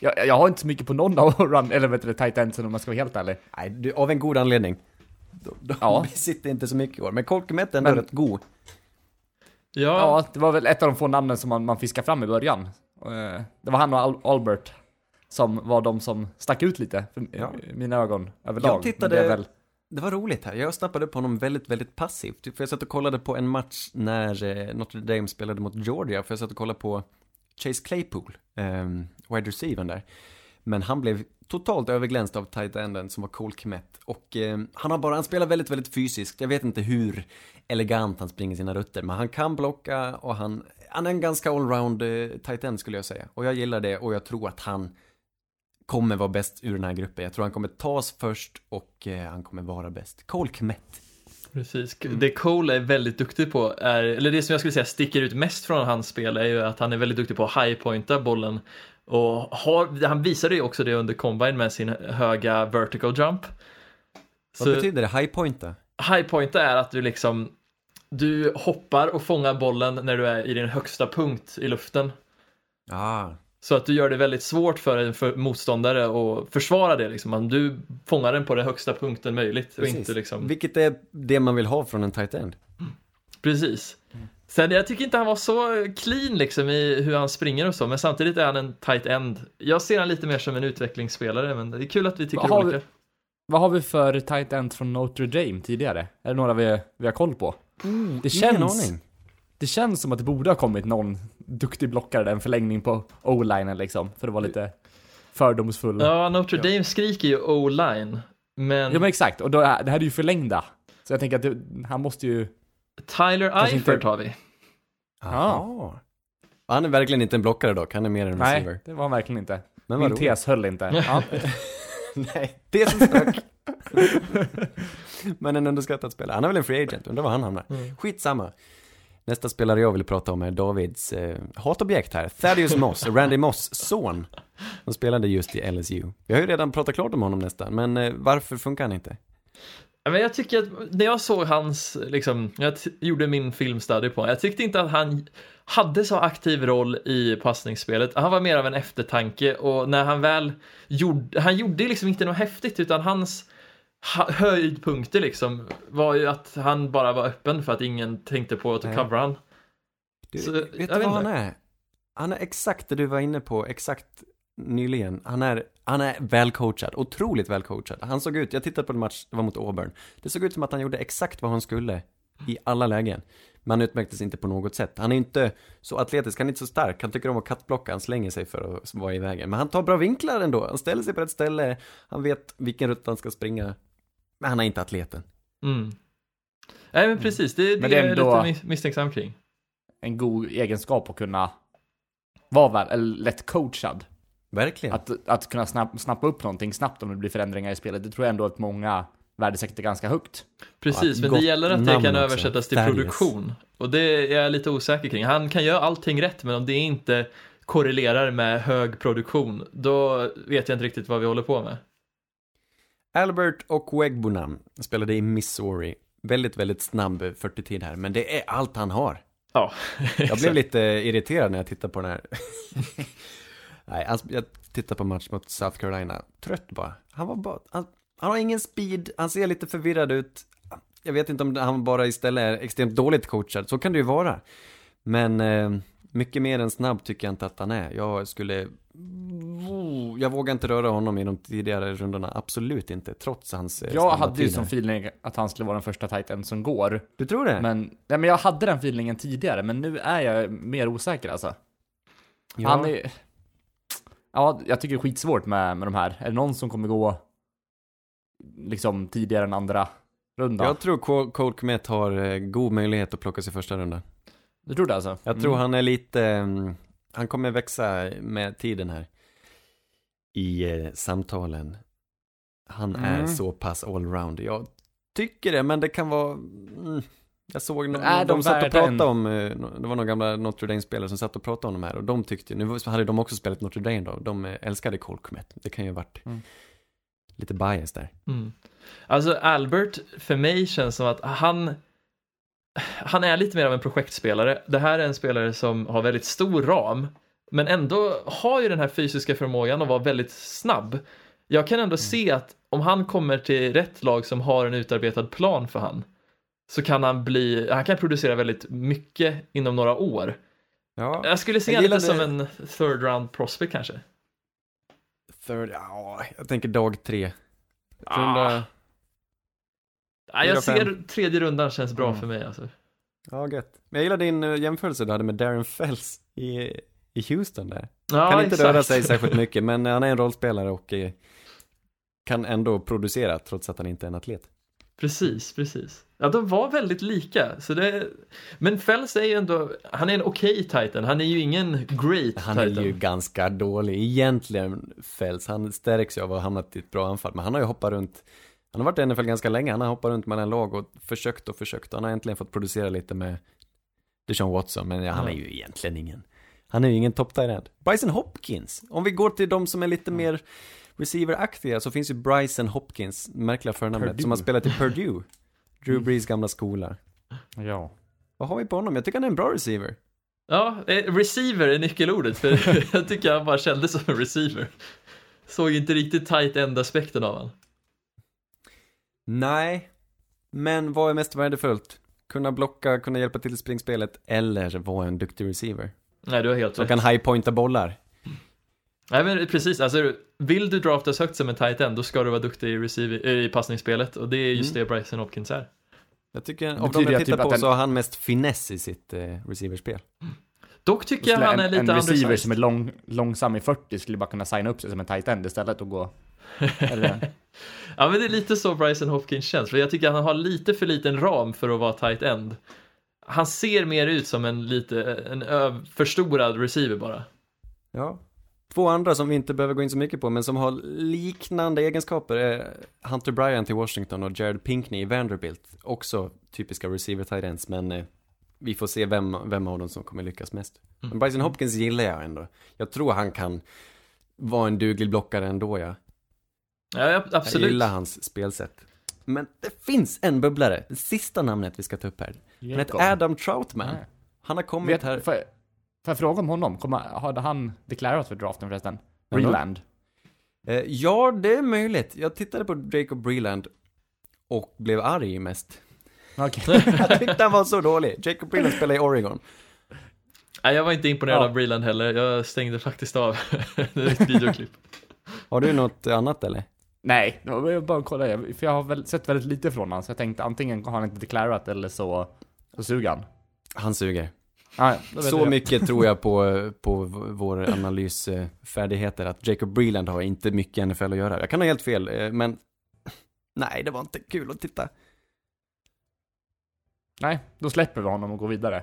Jag, jag har inte så mycket på någon av run, eller vet du, tight endsen om man ska vara helt ärlig. Nej, du, av en god anledning. De, de Ja. sitter inte så mycket i år, men Cole Kmet är ändå Men- rätt god. Ja, Ja, det var väl ett av de få namnen som man, man fiskade fram i början. Eh, Det var han och Al- Albert som var de som stack ut lite, för Ja. mina ögon, överlag. Jag tittade- det väl, Det var roligt här. Jag snappade upp honom väldigt, väldigt passivt. För jag satt och kollade på en match när eh, Notre Dame spelade mot Georgia. För jag satt och kollade på Chase Claypool, eh, wide receivern där. Men han blev totalt överglänst av tight enden som var Cole Kmet. Och eh, han har bara, han spelar väldigt, väldigt fysiskt. Jag vet inte hur elegant han springer sina rutter. Men han kan blocka och han, han är en ganska allround eh, tight end skulle jag säga. Och jag gillar det och jag tror att han kommer vara bäst ur den här gruppen. Jag tror han kommer tas först och eh, han kommer vara bäst. Cole Kmet. precis. Det Cole är väldigt duktig på, är, eller det som jag skulle säga sticker ut mest från hans spel är ju att han är väldigt duktig på att high-pointa bollen. Och har, han visade ju också det under combine med sin höga vertical jump. Vad Så betyder det? Highpointa? high point är att du liksom du hoppar och fångar bollen när du är i din högsta punkt i luften. Ah, Så att du gör det väldigt svårt för en för motståndare att försvara det liksom. Du fångar den på den högsta punkten möjligt och inte liksom Vilket är det man vill ha från en tight end. Precis. Sen jag tycker inte han var så clean liksom i hur han springer och så, men samtidigt är han en tight end. Jag ser han lite mer som en utvecklingsspelare, men det är kul att vi tycker vi- olika. Vad har vi för tight end från Notre Dame tidigare? Är det några vi, vi har koll på? det, Ingen känns, aning. det känns som att det borde ha kommit någon duktig blockare, en förlängning på o-linen liksom, för att vara lite fördomsfull. Ja, Notre Dame skriker ju o-line, men, Ja men exakt, och då är, det här är ju förlängda. Så jag tänker att det, han måste ju... Tyler Eifert har vi. Aha. Han är verkligen inte en blockare dock, han är mer en receiver. Nej, det var han verkligen inte. Men Min vad tes höll inte. Ja. Nej, så stark. Men en underskattad spelare. Han är väl en free agent, undrar var han hamnar. Mm. Skitsamma. Nästa spelare jag vill prata om är Davids eh, hatobjekt här. Thaddeus Moss, Randy Moss son. Som spelade just i LSU. Vi har ju redan pratat klart om honom nästan, men eh, varför funkar han inte? Men jag tycker att när jag såg hans, liksom, jag gjorde min filmstudy på honom, jag tyckte inte att han hade så aktiv roll i passningsspelet. Han var mer av en eftertanke och när han väl gjorde, han gjorde liksom inte något häftigt utan hans ha- höjdpunkter liksom var ju att han bara var öppen för att ingen tänkte på att covera han. Du, Så, vet du vad han är? Han är exakt det du var inne på, exakt nyligen. Han är, han är välcoachad, otroligt välcoachad. Han såg ut, jag tittade på en match, det var mot Auburn. Det såg ut som att han gjorde exakt vad han skulle i alla lägen. Men han utmärktes inte på något sätt. Han är inte så atletisk, han är inte så stark. Han tycker om att kattblocka, han slänger sig för att vara i vägen. Men han tar bra vinklar ändå. Han ställer sig på rätt ställe, han vet vilken rutt han ska springa. Men han är inte atleten. Mm. Nej men precis, det, det, Men det är jag lite mis- misstänksam kring. En god egenskap att kunna vara väl, eller lätt coachad. Verkligen. Att, att kunna snapp, snappa upp någonting snabbt om det blir förändringar i spelet, det tror jag ändå att många värdesätter ganska högt. Precis, men det gäller att det kan också. översättas till produktion. Och det är jag lite osäker kring. Han kan göra allting rätt, men om det inte korrelerar med hög produktion, då vet jag inte riktigt vad vi håller på med. Albert och Wegbunam spelade i Missouri. Väldigt, väldigt snabb 40-tid här, men det är allt han har. Ja, Jag blev lite irriterad när jag tittade på den här. Nej, alltså, jag tittade på match mot South Carolina. Trött bara. Han var bara, han, han har ingen speed, han ser lite förvirrad ut. Jag vet inte om han bara istället är extremt dåligt coachad, så kan det ju vara. Men eh, mycket mer än snabb tycker jag inte att han är. Jag skulle, jag vågar inte röra honom i de tidigare rundorna, absolut inte, trots hans eh, Jag hade ju som feeling att han skulle vara den första tighten som går. Du tror det? Men, nej, men jag hade den feelingen tidigare, men nu är jag mer osäker alltså. ja. Han är... Ja, jag tycker det är skitsvårt med, med de här. Är det någon som kommer gå liksom tidigare än andra runda? Jag tror Cole- Kmet har eh, god möjlighet att plocka sig första rundan. Du tror det alltså? Jag tror Mm. han är lite, mm, han kommer växa med tiden här. I eh, samtalen. Han är Mm. så pass allround. Jag tycker det, men det kan vara, mm, jag såg, no- är de, de satt och pratade om, eh, det var några gamla Notre Dame-spelare som satt och pratade om de här och de tyckte, nu hade de också spelat Notre Dame då, de eh, älskade Cole Kmet. Det kan ju ha varit Mm. lite bias där. Mm. Alltså Albert, för mig känns som att han han är lite mer av en projektspelare. Det här är en spelare som har väldigt stor ram, men ändå har ju den här fysiska förmågan att vara väldigt snabb. Jag kan ändå se att om han kommer till rätt lag som har en utarbetad plan för han, så kan han bli, han kan producera väldigt mycket inom några år. Ja, Jag skulle se Jag honom lite som en third round prospect kanske. third, ja, jag tänker dag tre. Ah. Runda, Ja, jag ser tredje rundan känns bra Mm. för mig alltså. Ja, gött. Men jag gillar din eh, jämförelse du hade med Darren Fells i, i Houston där. Ja, kan inte exakt. röra sig särskilt mycket, men han är en rollspelare och eh, kan ändå producera trots att han inte är en atlet. Precis, precis. Ja, de var väldigt lika. Så det... Men Fells är ju ändå, han är en okej Titan. Han är ju ingen great Han är Titan. ju ganska dålig egentligen, Fells. Han stärks ju av att ha hamnat i ett bra anfall, men han har ju hoppat runt han har varit i NFL ganska länge, han har hoppat runt mellan lag och försökt och försökt. Han har äntligen fått producera lite med Deshaun Watson, men ja, han är ju egentligen ingen. Han är ju ingen top tight end. Bryson Hopkins, om vi går till de som är lite mer receiver-aktiga så finns ju Bryson Hopkins, märkliga förnamnet, Purdue. som har spelat i Purdue. Drew Brees gamla skola. Ja. Vad har vi på honom? Jag tycker han är en bra receiver. Ja, eh, receiver är nyckelordet, för jag tycker han bara kändes som en receiver. Såg inte riktigt tight end-aspekten av han. Nej, men vad är mest värdefullt? Kunna blocka, kunna hjälpa till i springspelet eller vara en duktig receiver? Nej, du har helt rätt. kan high-pointa bollar. Nej, men precis. Alltså, vill du draftas högt som en tight end, då ska du vara duktig i, receiver, eh, i passningsspelet. Och det är just Mm. det Bryson Hopkins är. Jag tycker, av Betyder de jag det tittar typ på att den- så har han mest finess i sitt eh, receiverspel. Dock tycker jag han är en, lite en receiver undersized. som är lång, långsam i 40 skulle bara kunna signa upp sig som en tight end istället och gå... Eller, Ja, men det är lite så Bryson Hopkins känns, för jag tycker att han har lite för liten ram för att vara tight end. Han ser mer ut som en lite, en förstorad receiver bara. Ja. Två andra som vi inte behöver gå in så mycket på, men som har liknande egenskaper är Hunter Bryant i Washington och Jared Pinkney i Vanderbilt. Också typiska receiver tight men eh, vi får se vem, vem av dem som kommer lyckas mest. Men Bryson Hopkins gillar jag ändå. Jag tror han kan vara en duglig blockare ändå, ja. Ja, ja, Jag absolut. gillar hans spelsätt. Men det finns en bubblare, det sista namnet vi ska ta upp här. Han heter. Adam Troutman. Han har kommit här. Får, jag, jag fråga om honom? Kommer, hade han deklarerat för draften förresten? Breland? Eh, ja, det är möjligt. Jag tittade på Jacob Breland och blev arg mest. Okej. Jag tyckte han var så dålig. Jacob Breland spelar i Oregon. Nej, jag var inte imponerad Ja. av Breland heller. Jag stängde faktiskt av ett videoklipp. Har du något annat eller? Nej, var bara kolla. jag- För jag har väl, sett väldigt lite från honom, så jag tänkte antingen har han inte deklarerat eller så, så suger han. Han suger. Ah, ja, Så jag. mycket tror jag på, på vår analysfärdigheter att Jacob Breland har inte mycket NFL att göra. Jag kan ha helt fel, eh, men nej, det var inte kul att titta. Nej, då släpper vi honom och går vidare.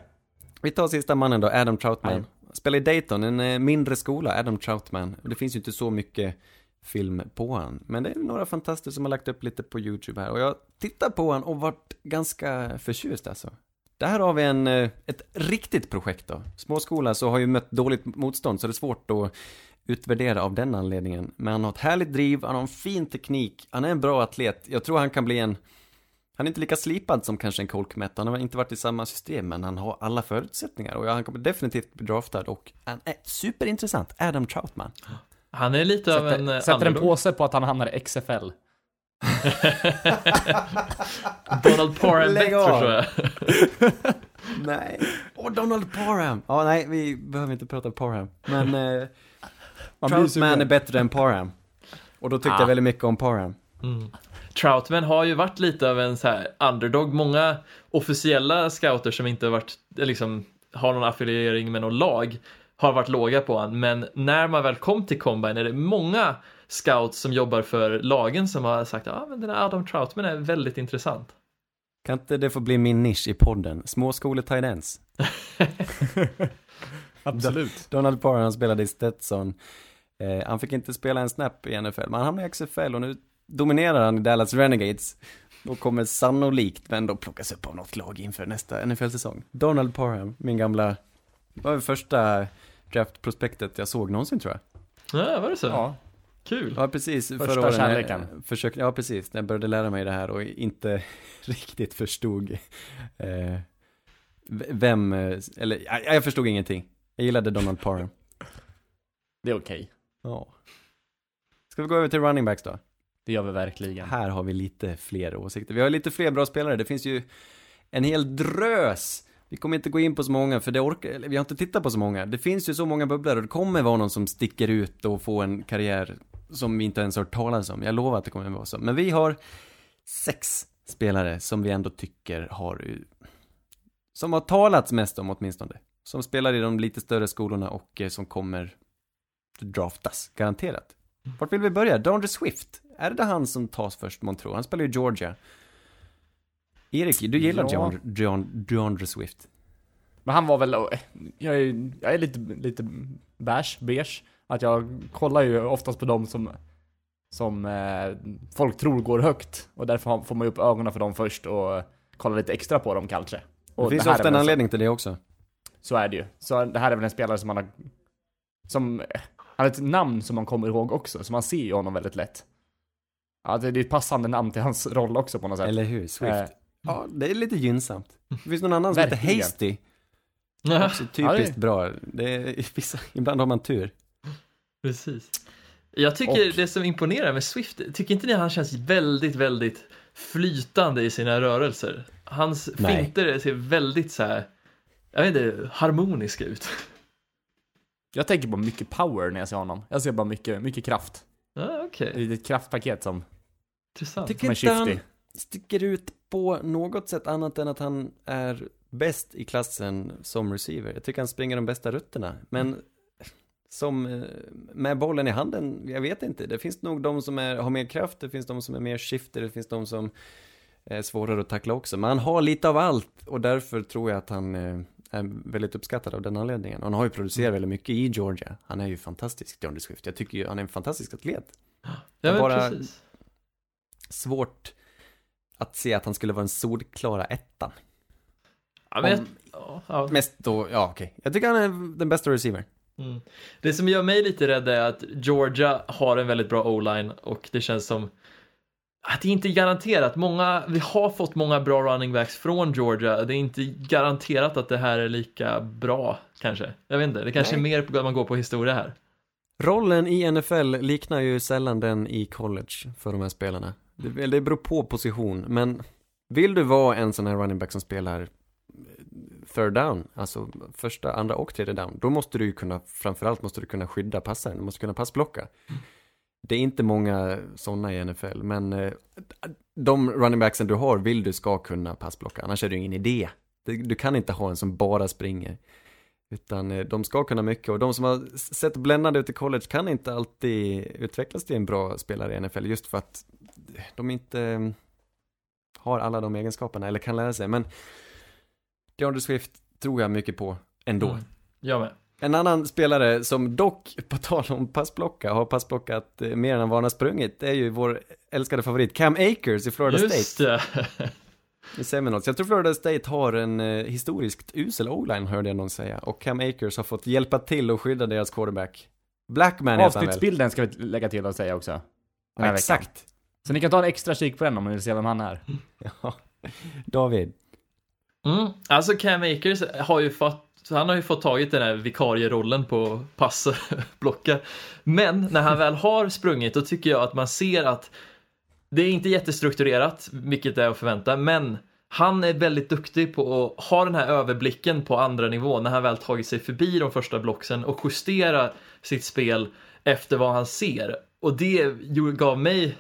Vi tar sista mannen då, Adam Troutman. Nej. Spelar i Dayton, en eh, mindre skola, Adam Troutman. Det finns ju inte så mycket film på han. Men det är några fantaster som har lagt upp lite på YouTube här. Och jag tittar på han och varit ganska förtjust alltså. Där har vi en, eh, ett riktigt projekt då. Småskola så har ju mött dåligt motstånd så det är svårt att utvärdera av den anledningen. Men han har ett härligt driv, han har en fin teknik, han är en bra atlet. Jag tror han kan bli en han är inte lika slipad som kanske en Cole Kmet. Han har inte varit i samma system, men han har alla förutsättningar. Och han kommer definitivt bli draftad och han är superintressant. Adam Troutman. Han är lite av en eh, Sätter, sätter en underdog. påse på att han hamnar i XFL. Donald Parham Lägg bättre av. tror jag. Nej. Och Donald Parham. Ja, nej, vi behöver inte prata Parham. Men eh, Troutman är bättre än Parham. Och då tyckte Ah. jag väldigt mycket om Parham. Mm. Troutman har ju varit lite av en så här underdog. Många officiella scouter som inte har varit, liksom, har någon affiliering med något lag har varit låga på han. Men när man väl kom till Combine är det många scouts som jobbar för lagen som har sagt att ah, men den här Adam Troutman är väldigt intressant. Kan inte det få bli min nisch i podden? Småskole tight ends. Absolut. Donald Parham spelade i Stetson. Eh, han fick inte spela en snap i NFL, men han hamnade i XFL och nu dominerar han i Dallas Renegades. Och kommer sannolikt ändå plockas upp av något lag inför nästa NFL-säsong. Donald Parham, min gamla, var det första draftprospektet jag såg någonsin tror jag. Ja, var det så? Ja. Kul. Ja, precis. Första Förra jag kärleken. försökte, ja, precis. När jag började lära mig det här och inte riktigt förstod eh, vem, eh, eller ja, jag förstod ingenting. Jag gillade Donald Parham. Det är okej. Ja. Ska vi gå över till running backs då? Det gör vi verkligen. Här har vi lite fler åsikter. Vi har lite fler bra spelare. Det finns ju en hel drös. Vi kommer inte gå in på så många, för det orkar, vi har inte tittat på så många. Det finns ju så många bubblor och det kommer vara någon som sticker ut och får en karriär som vi inte ens har hört talas om. Jag lovar att det kommer vara så. Men vi har sex spelare som vi ändå tycker har, som har talats mest om åtminstone. Som spelar i de lite större skolorna och eh, som kommer draftas, garanterat. Vart vill vi börja? DeAndre Swift. Är det han som tas först, man tror? Han spelar ju Georgia. Erik, du gillar Ja. DeAndre, Swift. Men han var väl, jag är, jag är lite, lite beige, beige. Att jag kollar ju oftast på dem som, som eh, folk tror går högt. Och därför får man ju upp ögonen för dem först och kollar lite extra på dem kanske. Och Det finns är ofta en så- anledning till det också. Så är det ju. Så det här är väl en spelare som man har, som, Han har ett namn som man kommer ihåg också, så man ser ju honom väldigt lätt. Ja, det det är ett passande namn till hans roll också på något sätt. Eller hur? Swift. Eh. Ja, det är lite gynnsamt. Det finns någon annan som heter Verkligen. Hasty. Ja, Också typiskt det- bra. Det är, vissa, ibland har man tur. Precis. Jag tycker Och- det som imponerar med Swift, tycker inte ni han känns väldigt, väldigt flytande i sina rörelser? Hans Nej. finter ser väldigt så här, jag vet inte, harmoniska ut. Jag tänker på mycket power när jag ser honom. Jag ser bara mycket, mycket kraft. Ja, okej, Ett litet kraftpaket som, intressant. Tycker som är inte han shifty. sticker ut på något sätt annat än att han är bäst i klassen som receiver. Jag tycker han springer de bästa rutterna. Men som eh, med bollen i handen, jag vet inte. Det finns nog de som är, har mer kraft, det finns de som är mer shifter, det finns de som är svårare att tackla också. Men han har lite av allt och därför tror jag att han eh, är väldigt uppskattad av den anledningen. Och han har ju producerat väldigt mycket i Georgia. Han är ju fantastisk, John Swift. Jag tycker ju han är en fantastisk atlet. Ja, men bara- precis. Svårt att se att han skulle vara en solklara ettan. Ja, men jag, Om- ja, ja. Mest då, ja okej. Jag tycker han är den bästa receiver. Mm. Det som gör mig lite rädd är att Georgia har en väldigt bra o-line och det känns som att det är inte garanterat. Många, vi har fått många bra running backs från Georgia. Det är inte garanterat att det här är lika bra kanske. Jag vet inte, det kanske Nej. är mer på att man går på historia här. Rollen i NFL liknar ju sällan den i college för de här spelarna. Det, det beror på position, men vill du vara en sån här running back som spelar third down, alltså första, andra och tredje down, då måste du ju kunna, framförallt måste du kunna skydda passaren, du måste kunna passblocka. Det är inte många sådana i NFL, men eh, de running backsen du har vill du ska kunna passblocka, annars är det ju ingen idé. Du, kan inte ha en som bara springer. Utan eh, de ska kunna mycket och de som har sett bländande ut i college kan inte alltid utvecklas till en bra spelare i NFL just för att de inte eh, har alla de egenskaperna eller kan lära sig. Men DeAndre Swift tror jag mycket på ändå. Mm. Jag med. En annan spelare som dock, på tal om passblocka, har passblockat eh, mer än han vana sprungit, det är ju vår älskade favorit Cam Akers i Florida Just State det. i Seminoles. Jag tror Florida State har en eh, historiskt usel o-line, hörde jag någon säga. Och Cam Akers har fått hjälpa till och skydda deras quarterback. Blackman heter? Avsnittsbilden ska vi lägga till och säga också. Ja, veckan. exakt. Så ni kan ta en extra kik på den om ni vill se vem han är. Ja. David. Mm. Alltså Cam Akers har ju fått han har ju fått tagit den här vikarierollen på passblocka. Men när han väl har sprungit då tycker jag att man ser att det är inte jättestrukturerat, vilket är att förvänta, men han är väldigt duktig på att ha den här överblicken på andra nivå när han väl tagit sig förbi de första blocksen och justera sitt spel efter vad han ser. Och det gav mig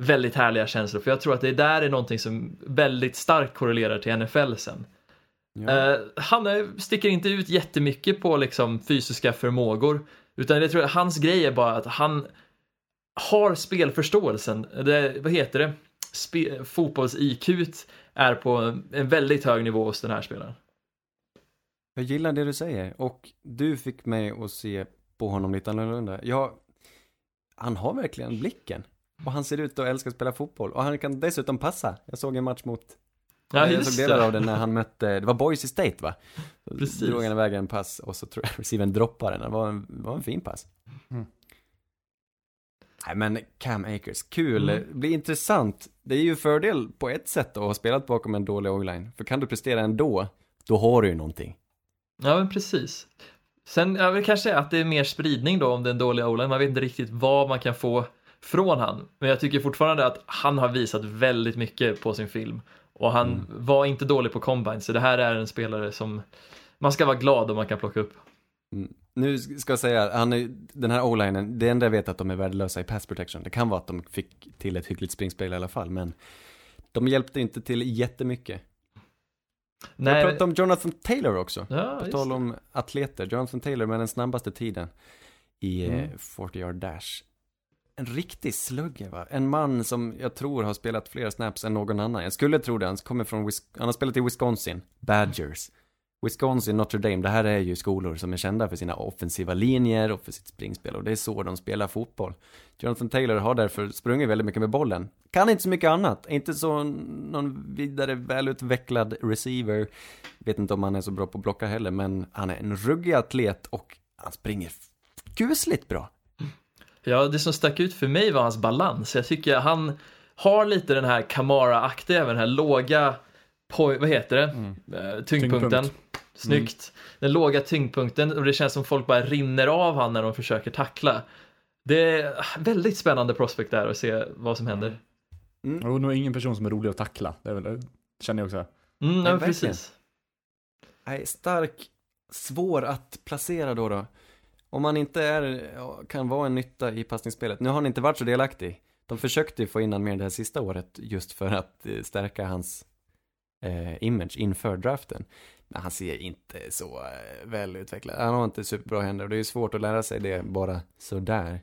väldigt härliga känslor, för jag tror att det där är någonting som väldigt starkt korrelerar till NFL sen. Ja. Eh, han är, sticker inte ut jättemycket på liksom fysiska förmågor. Utan jag tror att hans grej är bara att han har spelförståelsen. Det, vad heter det? Spe, Fotbolls-IQ är på en, väldigt hög nivå hos den här spelaren. Jag gillar det du säger och du fick mig att se på honom lite annorlunda. Ja, han har verkligen blicken. Och han ser ut att älska att spela fotboll. Och han kan dessutom passa. Jag såg en match mot Ja, jag såg delar det. av det när han mötte, det var Boise State va? Så Precis. Drog han iväg en pass och så tror jag receiven droppade den. Det var en, det var en fin pass. Mm. Nej men Cam Akers, kul. Mm. Det blir intressant. Det är ju fördel på ett sätt att ha spelat bakom en dålig o-line. För kan du prestera ändå, då har du ju någonting. Ja, men precis. Sen, jag vill kanske säga att det är mer spridning då om den dåliga o Man vet inte riktigt vad man kan få från han. Men jag tycker fortfarande att han har visat väldigt mycket på sin film. Och han Mm. var inte dålig på combine, så det här är en spelare som man ska vara glad om man kan plocka upp. Mm. Nu ska jag säga, han är, den här o-linen, det enda jag vet är att de är värdelösa i pass protection. Det kan vara att de fick till ett hyggligt springspel i alla fall, men de hjälpte inte till jättemycket. Jag Nej, pratade om Jonathan Taylor också. ja, På tal om atleter, Jonathan Taylor med den snabbaste tiden i eh, Mm. 40 yard dash. En riktig slugger va? En man som jag tror har spelat fler snaps än någon annan. Jag skulle tro det, han kommer från, Wis- han har spelat i Wisconsin, Badgers. Wisconsin, Notre Dame, det här är ju skolor som är kända för sina offensiva linjer och för sitt springspel och det är så de spelar fotboll. Jonathan Taylor har därför sprungit väldigt mycket med bollen. Kan inte så mycket annat, inte så någon vidare välutvecklad receiver. Vet inte om han är så bra på att blocka heller, men han är en ruggig atlet och han springer kusligt bra. Ja, det som stack ut för mig var hans balans. Jag tycker han har lite den här Kamara-aktiga, även den här låga, vad heter det, Eh, tyngdpunkten. Tyngdpunkt. Snyggt. Den låga tyngdpunkten och det känns som folk bara rinner av han när de försöker tackla. Det är väldigt spännande prospect där att se vad som händer. Och nog ingen person som är rolig att tackla. Det är väl, det känner jag också. Mm, Nej, ja, precis. Nej, stark, svår att placera då då. Om man inte är, kan vara en nytta i passningsspelet. Nu har han inte varit så delaktig. De försökte ju få in han mer det här sista året just för att eh, stärka hans eh, image inför draften. Men han ser inte så eh, väl utvecklad. Han har inte superbra händer och det är ju svårt att lära sig det bara sådär.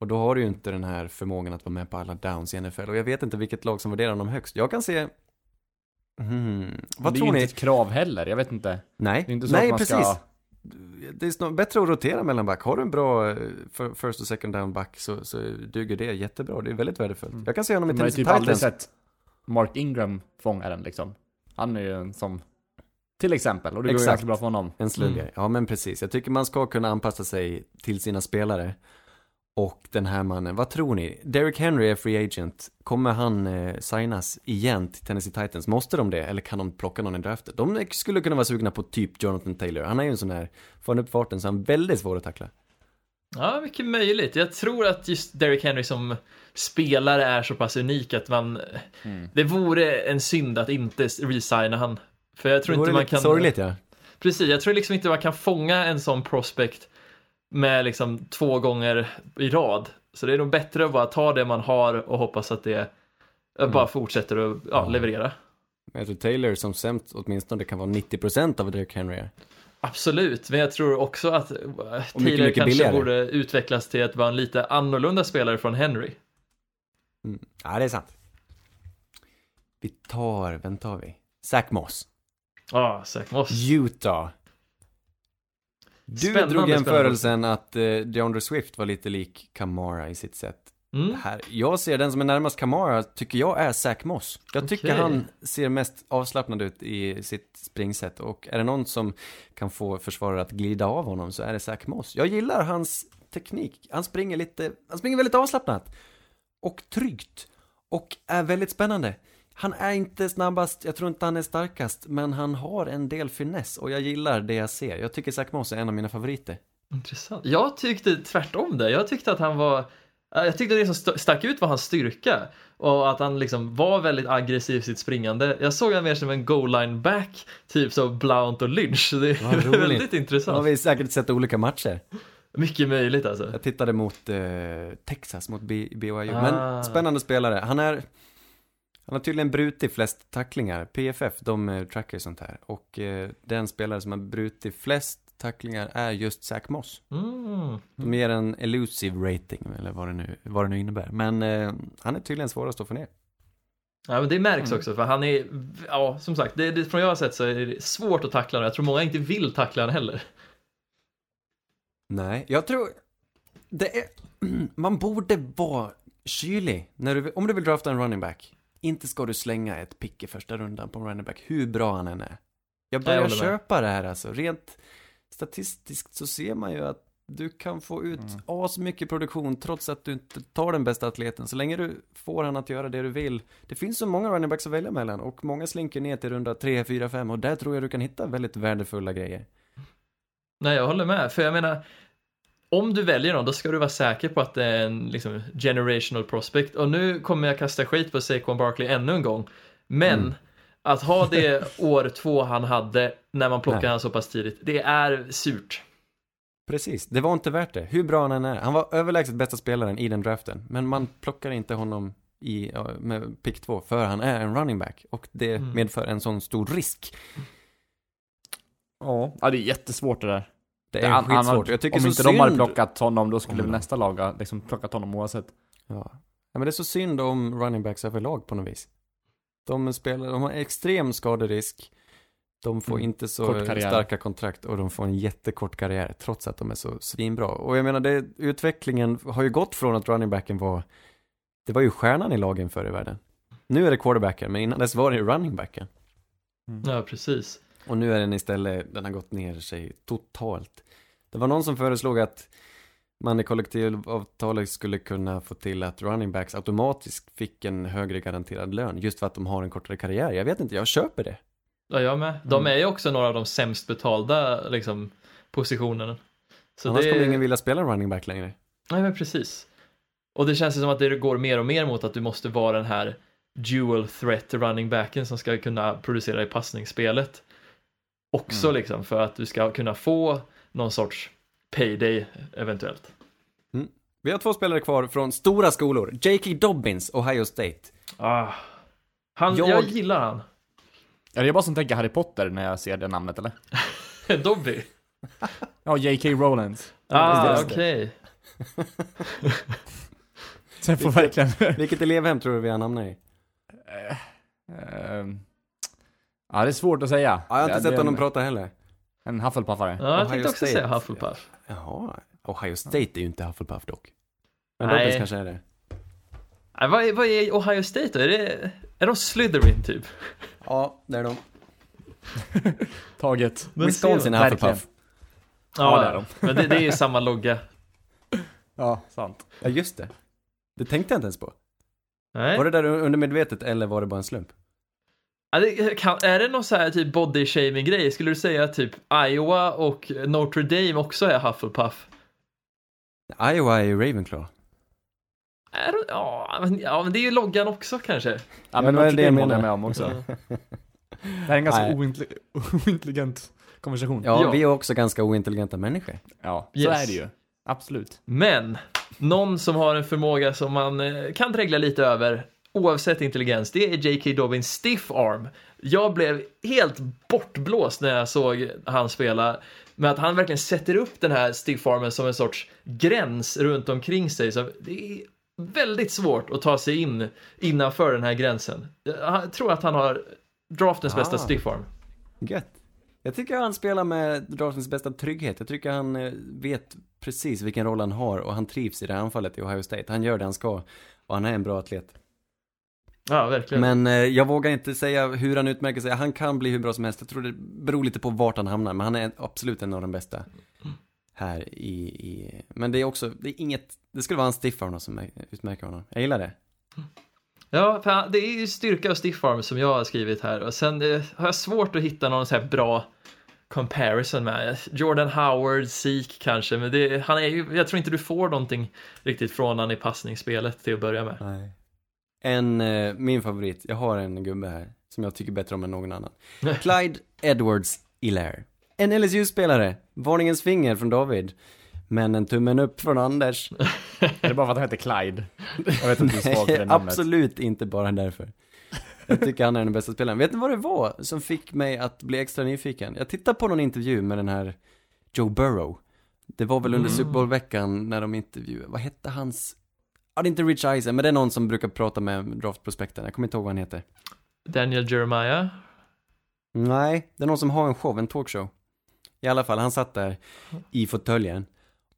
Och då har du ju inte den här förmågan att vara med på alla downs i NFL. Och jag vet inte vilket lag som värderar honom högst. Jag kan se... Hmm, vad det är tror ju ni? inte ett krav heller, jag vet inte. Nej, Det är inte så nej att man precis. ska... Det är snart bättre att rotera mellan back. Har du en bra eh, first och second down back så, så duger det jättebra. Det är väldigt värdefullt. Jag kan se honom i Man har ju Tennessee typ aldrig Titans. sett Mark Ingram fånga den liksom. Han är ju en som, till exempel, och det går ju Exakt. ganska bra för honom. En sluggare. Mm. Ja men precis. Jag tycker man ska kunna anpassa sig till sina spelare. Och den här mannen, vad tror ni? Derrick Henry är free agent. Kommer han eh, signas igen till Tennessee Titans? Måste de det? Eller kan de plocka någon i draften? De skulle kunna vara sugna på typ Jonathan Taylor. Han är ju en sån här, får han upp farten så är han väldigt svår att tackla. Ja, mycket möjligt. Jag tror att just Derrick Henry som spelare är så pass unik att man... Det vore en synd att inte resigna han. För jag tror Det inte man kan... sorgligt ja. Precis, jag tror liksom inte man kan fånga en sån prospect med liksom två gånger i rad. Så det är nog bättre att bara ta det man har och hoppas att det Mm. bara fortsätter att ja, leverera. Jag tror Taylor som sämst åtminstone kan vara 90% av Derrick Henry. Absolut, men jag tror också att eh, mycket, Taylor mycket kanske billigare. borde utvecklas till att vara en lite annorlunda spelare från Henry. Mm. Ja, det är sant. Vi tar, vem tar vi? Zach Moss. Ja, Zach Moss. Utah. Du Spännande, drog jämförelsen att eh, DeAndre Swift var lite lik Kamara i sitt sätt. Mm. Här, jag ser den som är närmast Kamara, tycker jag är Zach Moss. Jag tycker Okej. han ser mest avslappnad ut i sitt springsätt och är det någon som kan få försvarare att glida av honom så är det Zach Moss. Jag gillar hans teknik. Han springer lite, han springer väldigt avslappnat och tryggt och är väldigt spännande. Han är inte snabbast, jag tror inte han är starkast, men han har en del finess och jag gillar det jag ser. Jag tycker Zach Moss är en av mina favoriter. Intressant. Jag tyckte tvärtom det. Jag tyckte att han var eh, jag tyckte det som st- stack ut var hans styrka och att han liksom var väldigt aggressiv i sitt springande. Jag såg honom mer som en goal line back, typ som Blount och Lynch. Det är väldigt Då har intressant. vi säkert sett olika matcher. Mycket möjligt alltså. Jag tittade mot eh, Texas, mot BYU. Ah. Men spännande spelare. Han är... Han har tydligen brutit flest tacklingar. PFF, de eh, trackar ju sånt här. Och eh, den spelare som har brutit flest tacklingar är just Zach Moss. Mm. De ger en elusive rating, eller vad det nu, vad det nu innebär. Men eh, han är tydligen svårast att få ner. Ja men det märks Mm. också för han är, ja som sagt, det, det, från jag har sett så är det svårt att tackla honom. Jag tror många inte vill tackla honom heller. Nej, jag tror... Det är... Man borde vara kylig. När du, om du vill drafta en running back, inte ska du slänga ett pick i första rundan på en running back, hur bra han än är. Jag börjar jag med. köpa det här alltså. Rent statistiskt så ser man ju att du kan få ut Mm. asmycket produktion trots att du inte tar den bästa atleten. Så länge du får han att göra det du vill. Det finns så många running backs att välja mellan och många slinker ner till runda 3, 4, 5 och där tror jag du kan hitta väldigt värdefulla grejer. Nej, jag håller med. För jag menar, om du väljer någon, då ska du vara säker på att det är en liksom, generational prospect. Och nu kommer jag kasta skit på Saquon Barkley ännu en gång. Men Mm. att ha det år två han hade när man plockar honom så pass tidigt, det är surt. Precis, det var inte värt det. Hur bra han än är. Han var överlägset bästa spelaren i den draften. Men man plockar inte honom i, med pick 2 för han är en running back. Och det Mm. medför en sån stor risk. Ja. ja, det är jättesvårt det där. Det är skitsvårt. har- Jag tycker Om så inte synd... de hade plockat honom, då skulle de- nästa lag ha liksom plockat honom oavsett. Ja. ja, men det är så synd om running backs överlag på något vis. De spelar, de har extrem skaderisk. De får Mm. inte så starka kontrakt och de får en jättekort karriär trots att de är så svinbra. Och jag menar, det, utvecklingen har ju gått från att running backen var, det var ju stjärnan i lagen förr i världen. Nu är det quarterbacken, men innan dess var det ju running backen. Ja, precis. Och nu är den istället, den har gått ner sig totalt. Det var någon som föreslog att man i kollektivavtalet skulle kunna få till att running backs automatiskt fick en högre garanterad lön just för att de har en kortare karriär. Jag vet inte, jag köper det. Ja, jag med. De Mm. är ju också några av de sämst betalda liksom, positionerna. Så Annars det... kommer ingen vilja spela running back längre. Nej, men precis. Och det känns som att det går mer och mer mot att du måste vara den här dual threat running backen som ska kunna producera i passningsspelet. Också Mm. liksom för att du ska kunna få någon sorts payday eventuellt. Vi har två spelare kvar från stora skolor. J.K. Dobbins, Ohio State. Ah. Han, Jag- jag... gillar han. Är det bara som tänker Harry Potter när jag ser det namnet eller? Dobby. Ja, J.K. Rowlands. Ah, okej. Så jag får verkligen... Vilket elevhem tror du vi har hamnat i? Ehm, ja, det är svårt att säga. Ja, jag har inte Det- sett det honom en, prata heller. En Hufflepuffare. Ja, jag Ohio tänkte också State. säga Hufflepuff. Jaha, Ohio State är ju inte Hufflepuff dock. Men Nej. Dobbins kanske är det. Nej, vad, är, vad är Ohio State då? Är, det, är de Slytherin typ? Ja, det är de. Taget. Men Wisconsin är. Hufflepuff. Ja, det är de. Men det, det är ju samma logga. Ja, sant. Ja, just det. Det tänkte jag inte ens på. Nej. Var det där undermedvetet eller var det bara en slump? Ja, det kan, är det någon så här typ body shaming grej? Skulle du säga att typ Iowa och Notre Dame också är Hufflepuff? Iowa är ju Ravenclaw. Är ja, men, ja, men det är ju loggan också kanske. Ja, Men men är Notre det jag Dame håller jag menar? med om också. Ja. Det här är en ganska Nej. ointelli- ointelligent konversation. Ja, Ja. vi är också ganska ointelligenta människor. Ja, så Yes. är det ju. Absolut. Men, någon som har en förmåga som man eh, kan dregla lite över, oavsett intelligens, det är J.K. Dobbins stiff arm. Jag blev helt bortblåst när jag såg han spela, med att han verkligen sätter upp den här stiff armen som en sorts gräns runt omkring sig. Så det är väldigt svårt att ta sig in innanför den här gränsen. Jag tror att han har draftens bästa Ah. stiff arm. Gött. Jag tycker han spelar med Draftens bästa trygghet. Jag tycker han eh, vet precis vilken roll han har och han trivs i det här anfallet i Ohio State. Han gör det han ska och han är en bra atlet. Ja, verkligen. Men eh, jag vågar inte säga hur han utmärker sig. Han kan bli hur bra som helst. Jag tror det beror lite på vart han hamnar, men han är absolut en av de bästa här i, i... Men det är också, det är inget, det skulle vara en stiff arm som utmärker honom. Jag gillar det. Ja, för det är ju styrka och stiff arm som jag har skrivit här och sen eh, har jag svårt att hitta någon så här bra comparison med. Jordan Howard, Zeke kanske, men det, han är ju, jag tror inte du får någonting riktigt från han i passningsspelet till att börja med. Nej. En, eh, min favorit, jag har en gubbe här som jag tycker bättre om än någon annan. Clyde Edwards Hilaire. En LSU-spelare, varningens finger från David. Men en tummen upp från Anders. Är det bara för att han heter Clyde? Jag vet att du är svag för det namnet. Absolut inte bara därför. Jag tycker han är den bästa spelaren. Vet ni vad det var som fick mig att bli extra nyfiken? Jag tittade på någon intervju med den här Joe Burrow. Det var väl under Mm. Super Bowl-veckan när de intervjuade, vad hette hans? Ja, det är inte Rich Eisen, men det är någon som brukar prata med draftprospekten. Jag kommer inte ihåg vad han heter. Daniel Jeremiah. Nej, det är någon som har en show, en talkshow. I alla fall, han satt där i fåtöljen.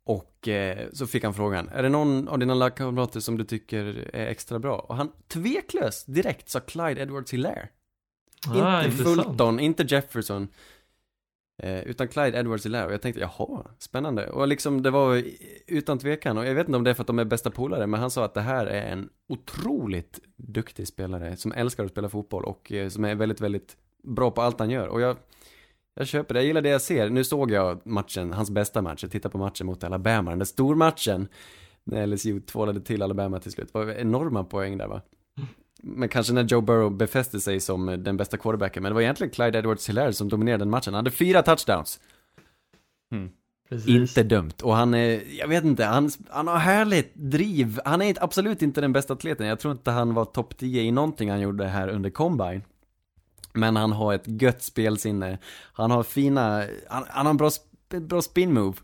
Och eh, så fick han frågan, är det någon av dina lagkamrater som du tycker är extra bra? Och han tveklöst direkt sa Clyde Edwards Hilaire. Ah, inte intressant. Fulton, inte Jefferson. Eh, utan Clyde Edwards Hilaire. Och jag tänkte, jaha, spännande. Och liksom det var utan tvekan. Och jag vet inte om det är för att de är bästa polare, men han sa att det här är en otroligt duktig spelare som älskar att spela fotboll och eh, som är väldigt, väldigt bra på allt han gör. Och jag, jag köper det, jag gillar det jag ser. Nu såg jag matchen, hans bästa match. Jag tittade på matchen mot Alabama, den där stormatchen. När LSU tvålade till Alabama till slut. Det var enorma poäng där va? Men kanske när Joe Burrow befäste sig som den bästa quarterbacken. Men det var egentligen Clyde Edwards Hilaire som dominerade den matchen. Han hade fyra touchdowns. Precis. Inte dumt. Och han är, jag vet inte, han, han har härligt driv. Han är absolut inte den bästa atleten. Jag tror inte han var topp 10 i någonting han gjorde här under combine. Men han har ett gött spelsinne. Han har fina, han, han har en bra, bra spin move.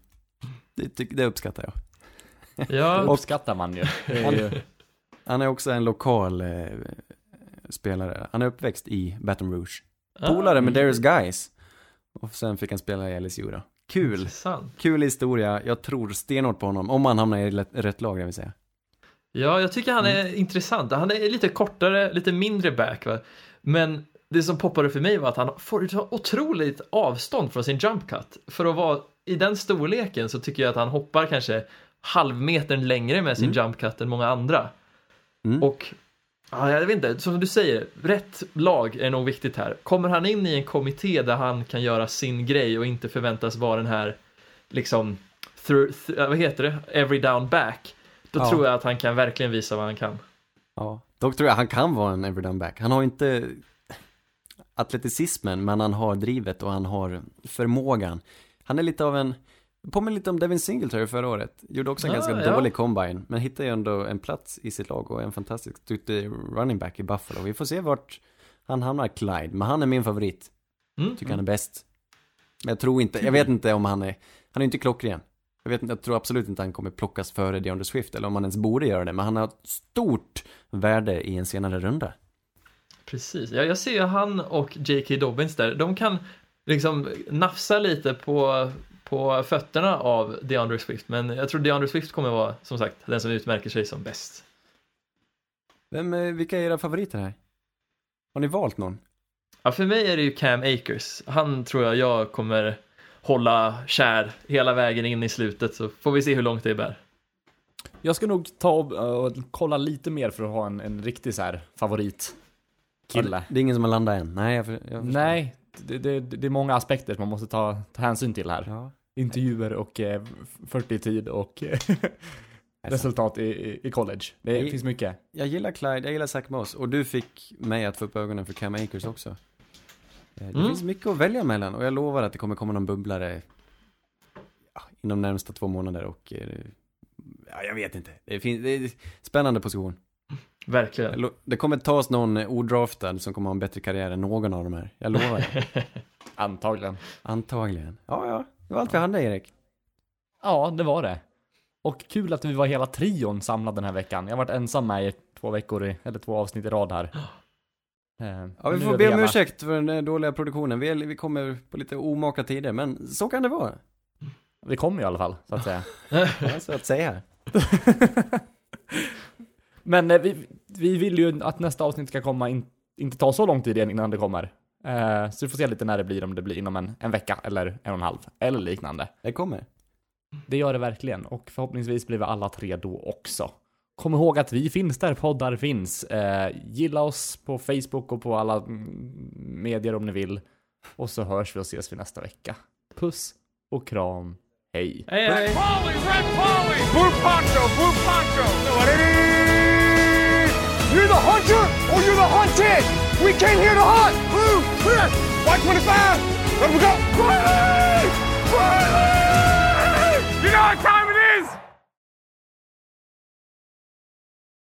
Det, det uppskattar jag. Ja, uppskattar man ju. Ju Han är också en lokal eh, spelare. Han är uppväxt i Baton Rouge. Polare med ah, Darius Guys. Och sen fick han spela i LSU då. Kul. Intressant. Kul historia. Jag tror stenhårt på honom. Om han hamnar i rätt- lag, jag vill säga. Ja, jag tycker han är Mm. intressant. Han är lite kortare, lite mindre back, va? Men det som poppade för mig var att han får ta otroligt avstånd från sin jump cut. För att vara i den storleken så tycker jag att han hoppar kanske halvmetern längre med sin jump cut än många andra. Mm. Och ja, jag vet inte, som du säger, rätt lag är nog viktigt här. Kommer han in i en kommitté där han kan göra sin grej och inte förväntas vara den här, liksom, through, th- vad heter det, every down back, då Ja. tror jag att han kan verkligen visa vad han kan. Ja, dock tror jag han kan vara en everydown back. Han har inte atleticismen, men han har drivet och han har förmågan. Han är lite av en, påminner lite om Devin Singletary förra året. Gjorde också en Ja, ganska ja. dålig combine, men hittade ju ändå en plats i sitt lag och en fantastisk duktig running back i Buffalo. Vi får se vart han hamnar, Clyde, men han är min favorit. Mm. Tycker han är bäst. Men jag tror inte, jag vet inte om han är, han är inte klockren. Jag vet inte, jag tror absolut inte han kommer plockas före DeAndre Swift, eller om han ens borde göra det, men han har ett stort värde i en senare runda. Precis, ja, jag ser ju han och J.K. Dobbins där, de kan liksom nafsa lite på, på fötterna av DeAndre Swift, men jag tror DeAndre Swift kommer vara, som sagt, den som utmärker sig som bäst. Vem, eh, vilka är era favoriter här? Har ni valt någon? Ja, för mig är det ju Cam Akers. Han tror jag jag kommer hålla kär hela vägen in i slutet, så får vi se hur långt det bär. Jag ska nog ta och, och kolla lite mer för att ha en, en riktig så här favorit kille. Ja, det, är ingen som har landat än. Nej, jag, för, jag. Nej, det, det, det är många aspekter som man måste ta, ta hänsyn till här. Ja. Intervjuer och eh, 40 tid och eh, resultat i, i- college. Det I- finns mycket. Jag gillar Clyde, jag gillar Zach Moss och du fick mig att få upp ögonen för Cam Akers också. Eh, Det Mm. finns mycket att välja mellan och jag lovar att det kommer komma någon bubblare ja, inom närmsta två månader och eh, ja, jag vet inte. Det, finns, det är spännande position. Verkligen. Jag Det kommer tas någon odraftad som kommer ha en bättre karriär än någon av de här. Jag lovar. Antagligen. Antagligen. Ja, ja. Det var allt vi hade, Erik. Ja, det var det. Och kul att vi var hela trion samlad den här veckan. Jag har varit ensam med i två veckor, i, eller två avsnitt i rad här. Eh, Ja, vi nu får be om ursäkt för den eh, dåliga produktionen. Vi, är, vi kommer på lite omaka tider, men så kan det vara. Vi kommer i alla fall, så att säga. Ja, så att säga. Men eh, vi, vi vill ju att nästa avsnitt ska komma, in, inte ta så lång tid innan det kommer. Eh, så vi får se lite när det blir, om det blir inom en, en vecka eller en och en halv, eller liknande. Det kommer. Det gör det verkligen, och förhoppningsvis blir vi alla tre då också. Kom ihåg att vi finns där poddar finns. Eh, gilla oss på Facebook och på alla mm, medier om ni vill. Och så hörs vi och ses vi nästa vecka. Puss och kram. Hej! Hej, hej! Polly, red Polly! Blue poncho, blue poncho! You're the hunter or you're the hunted! We came here to hunt! Blue, clear. White 25. Let we go. Riley! Riley! You know what time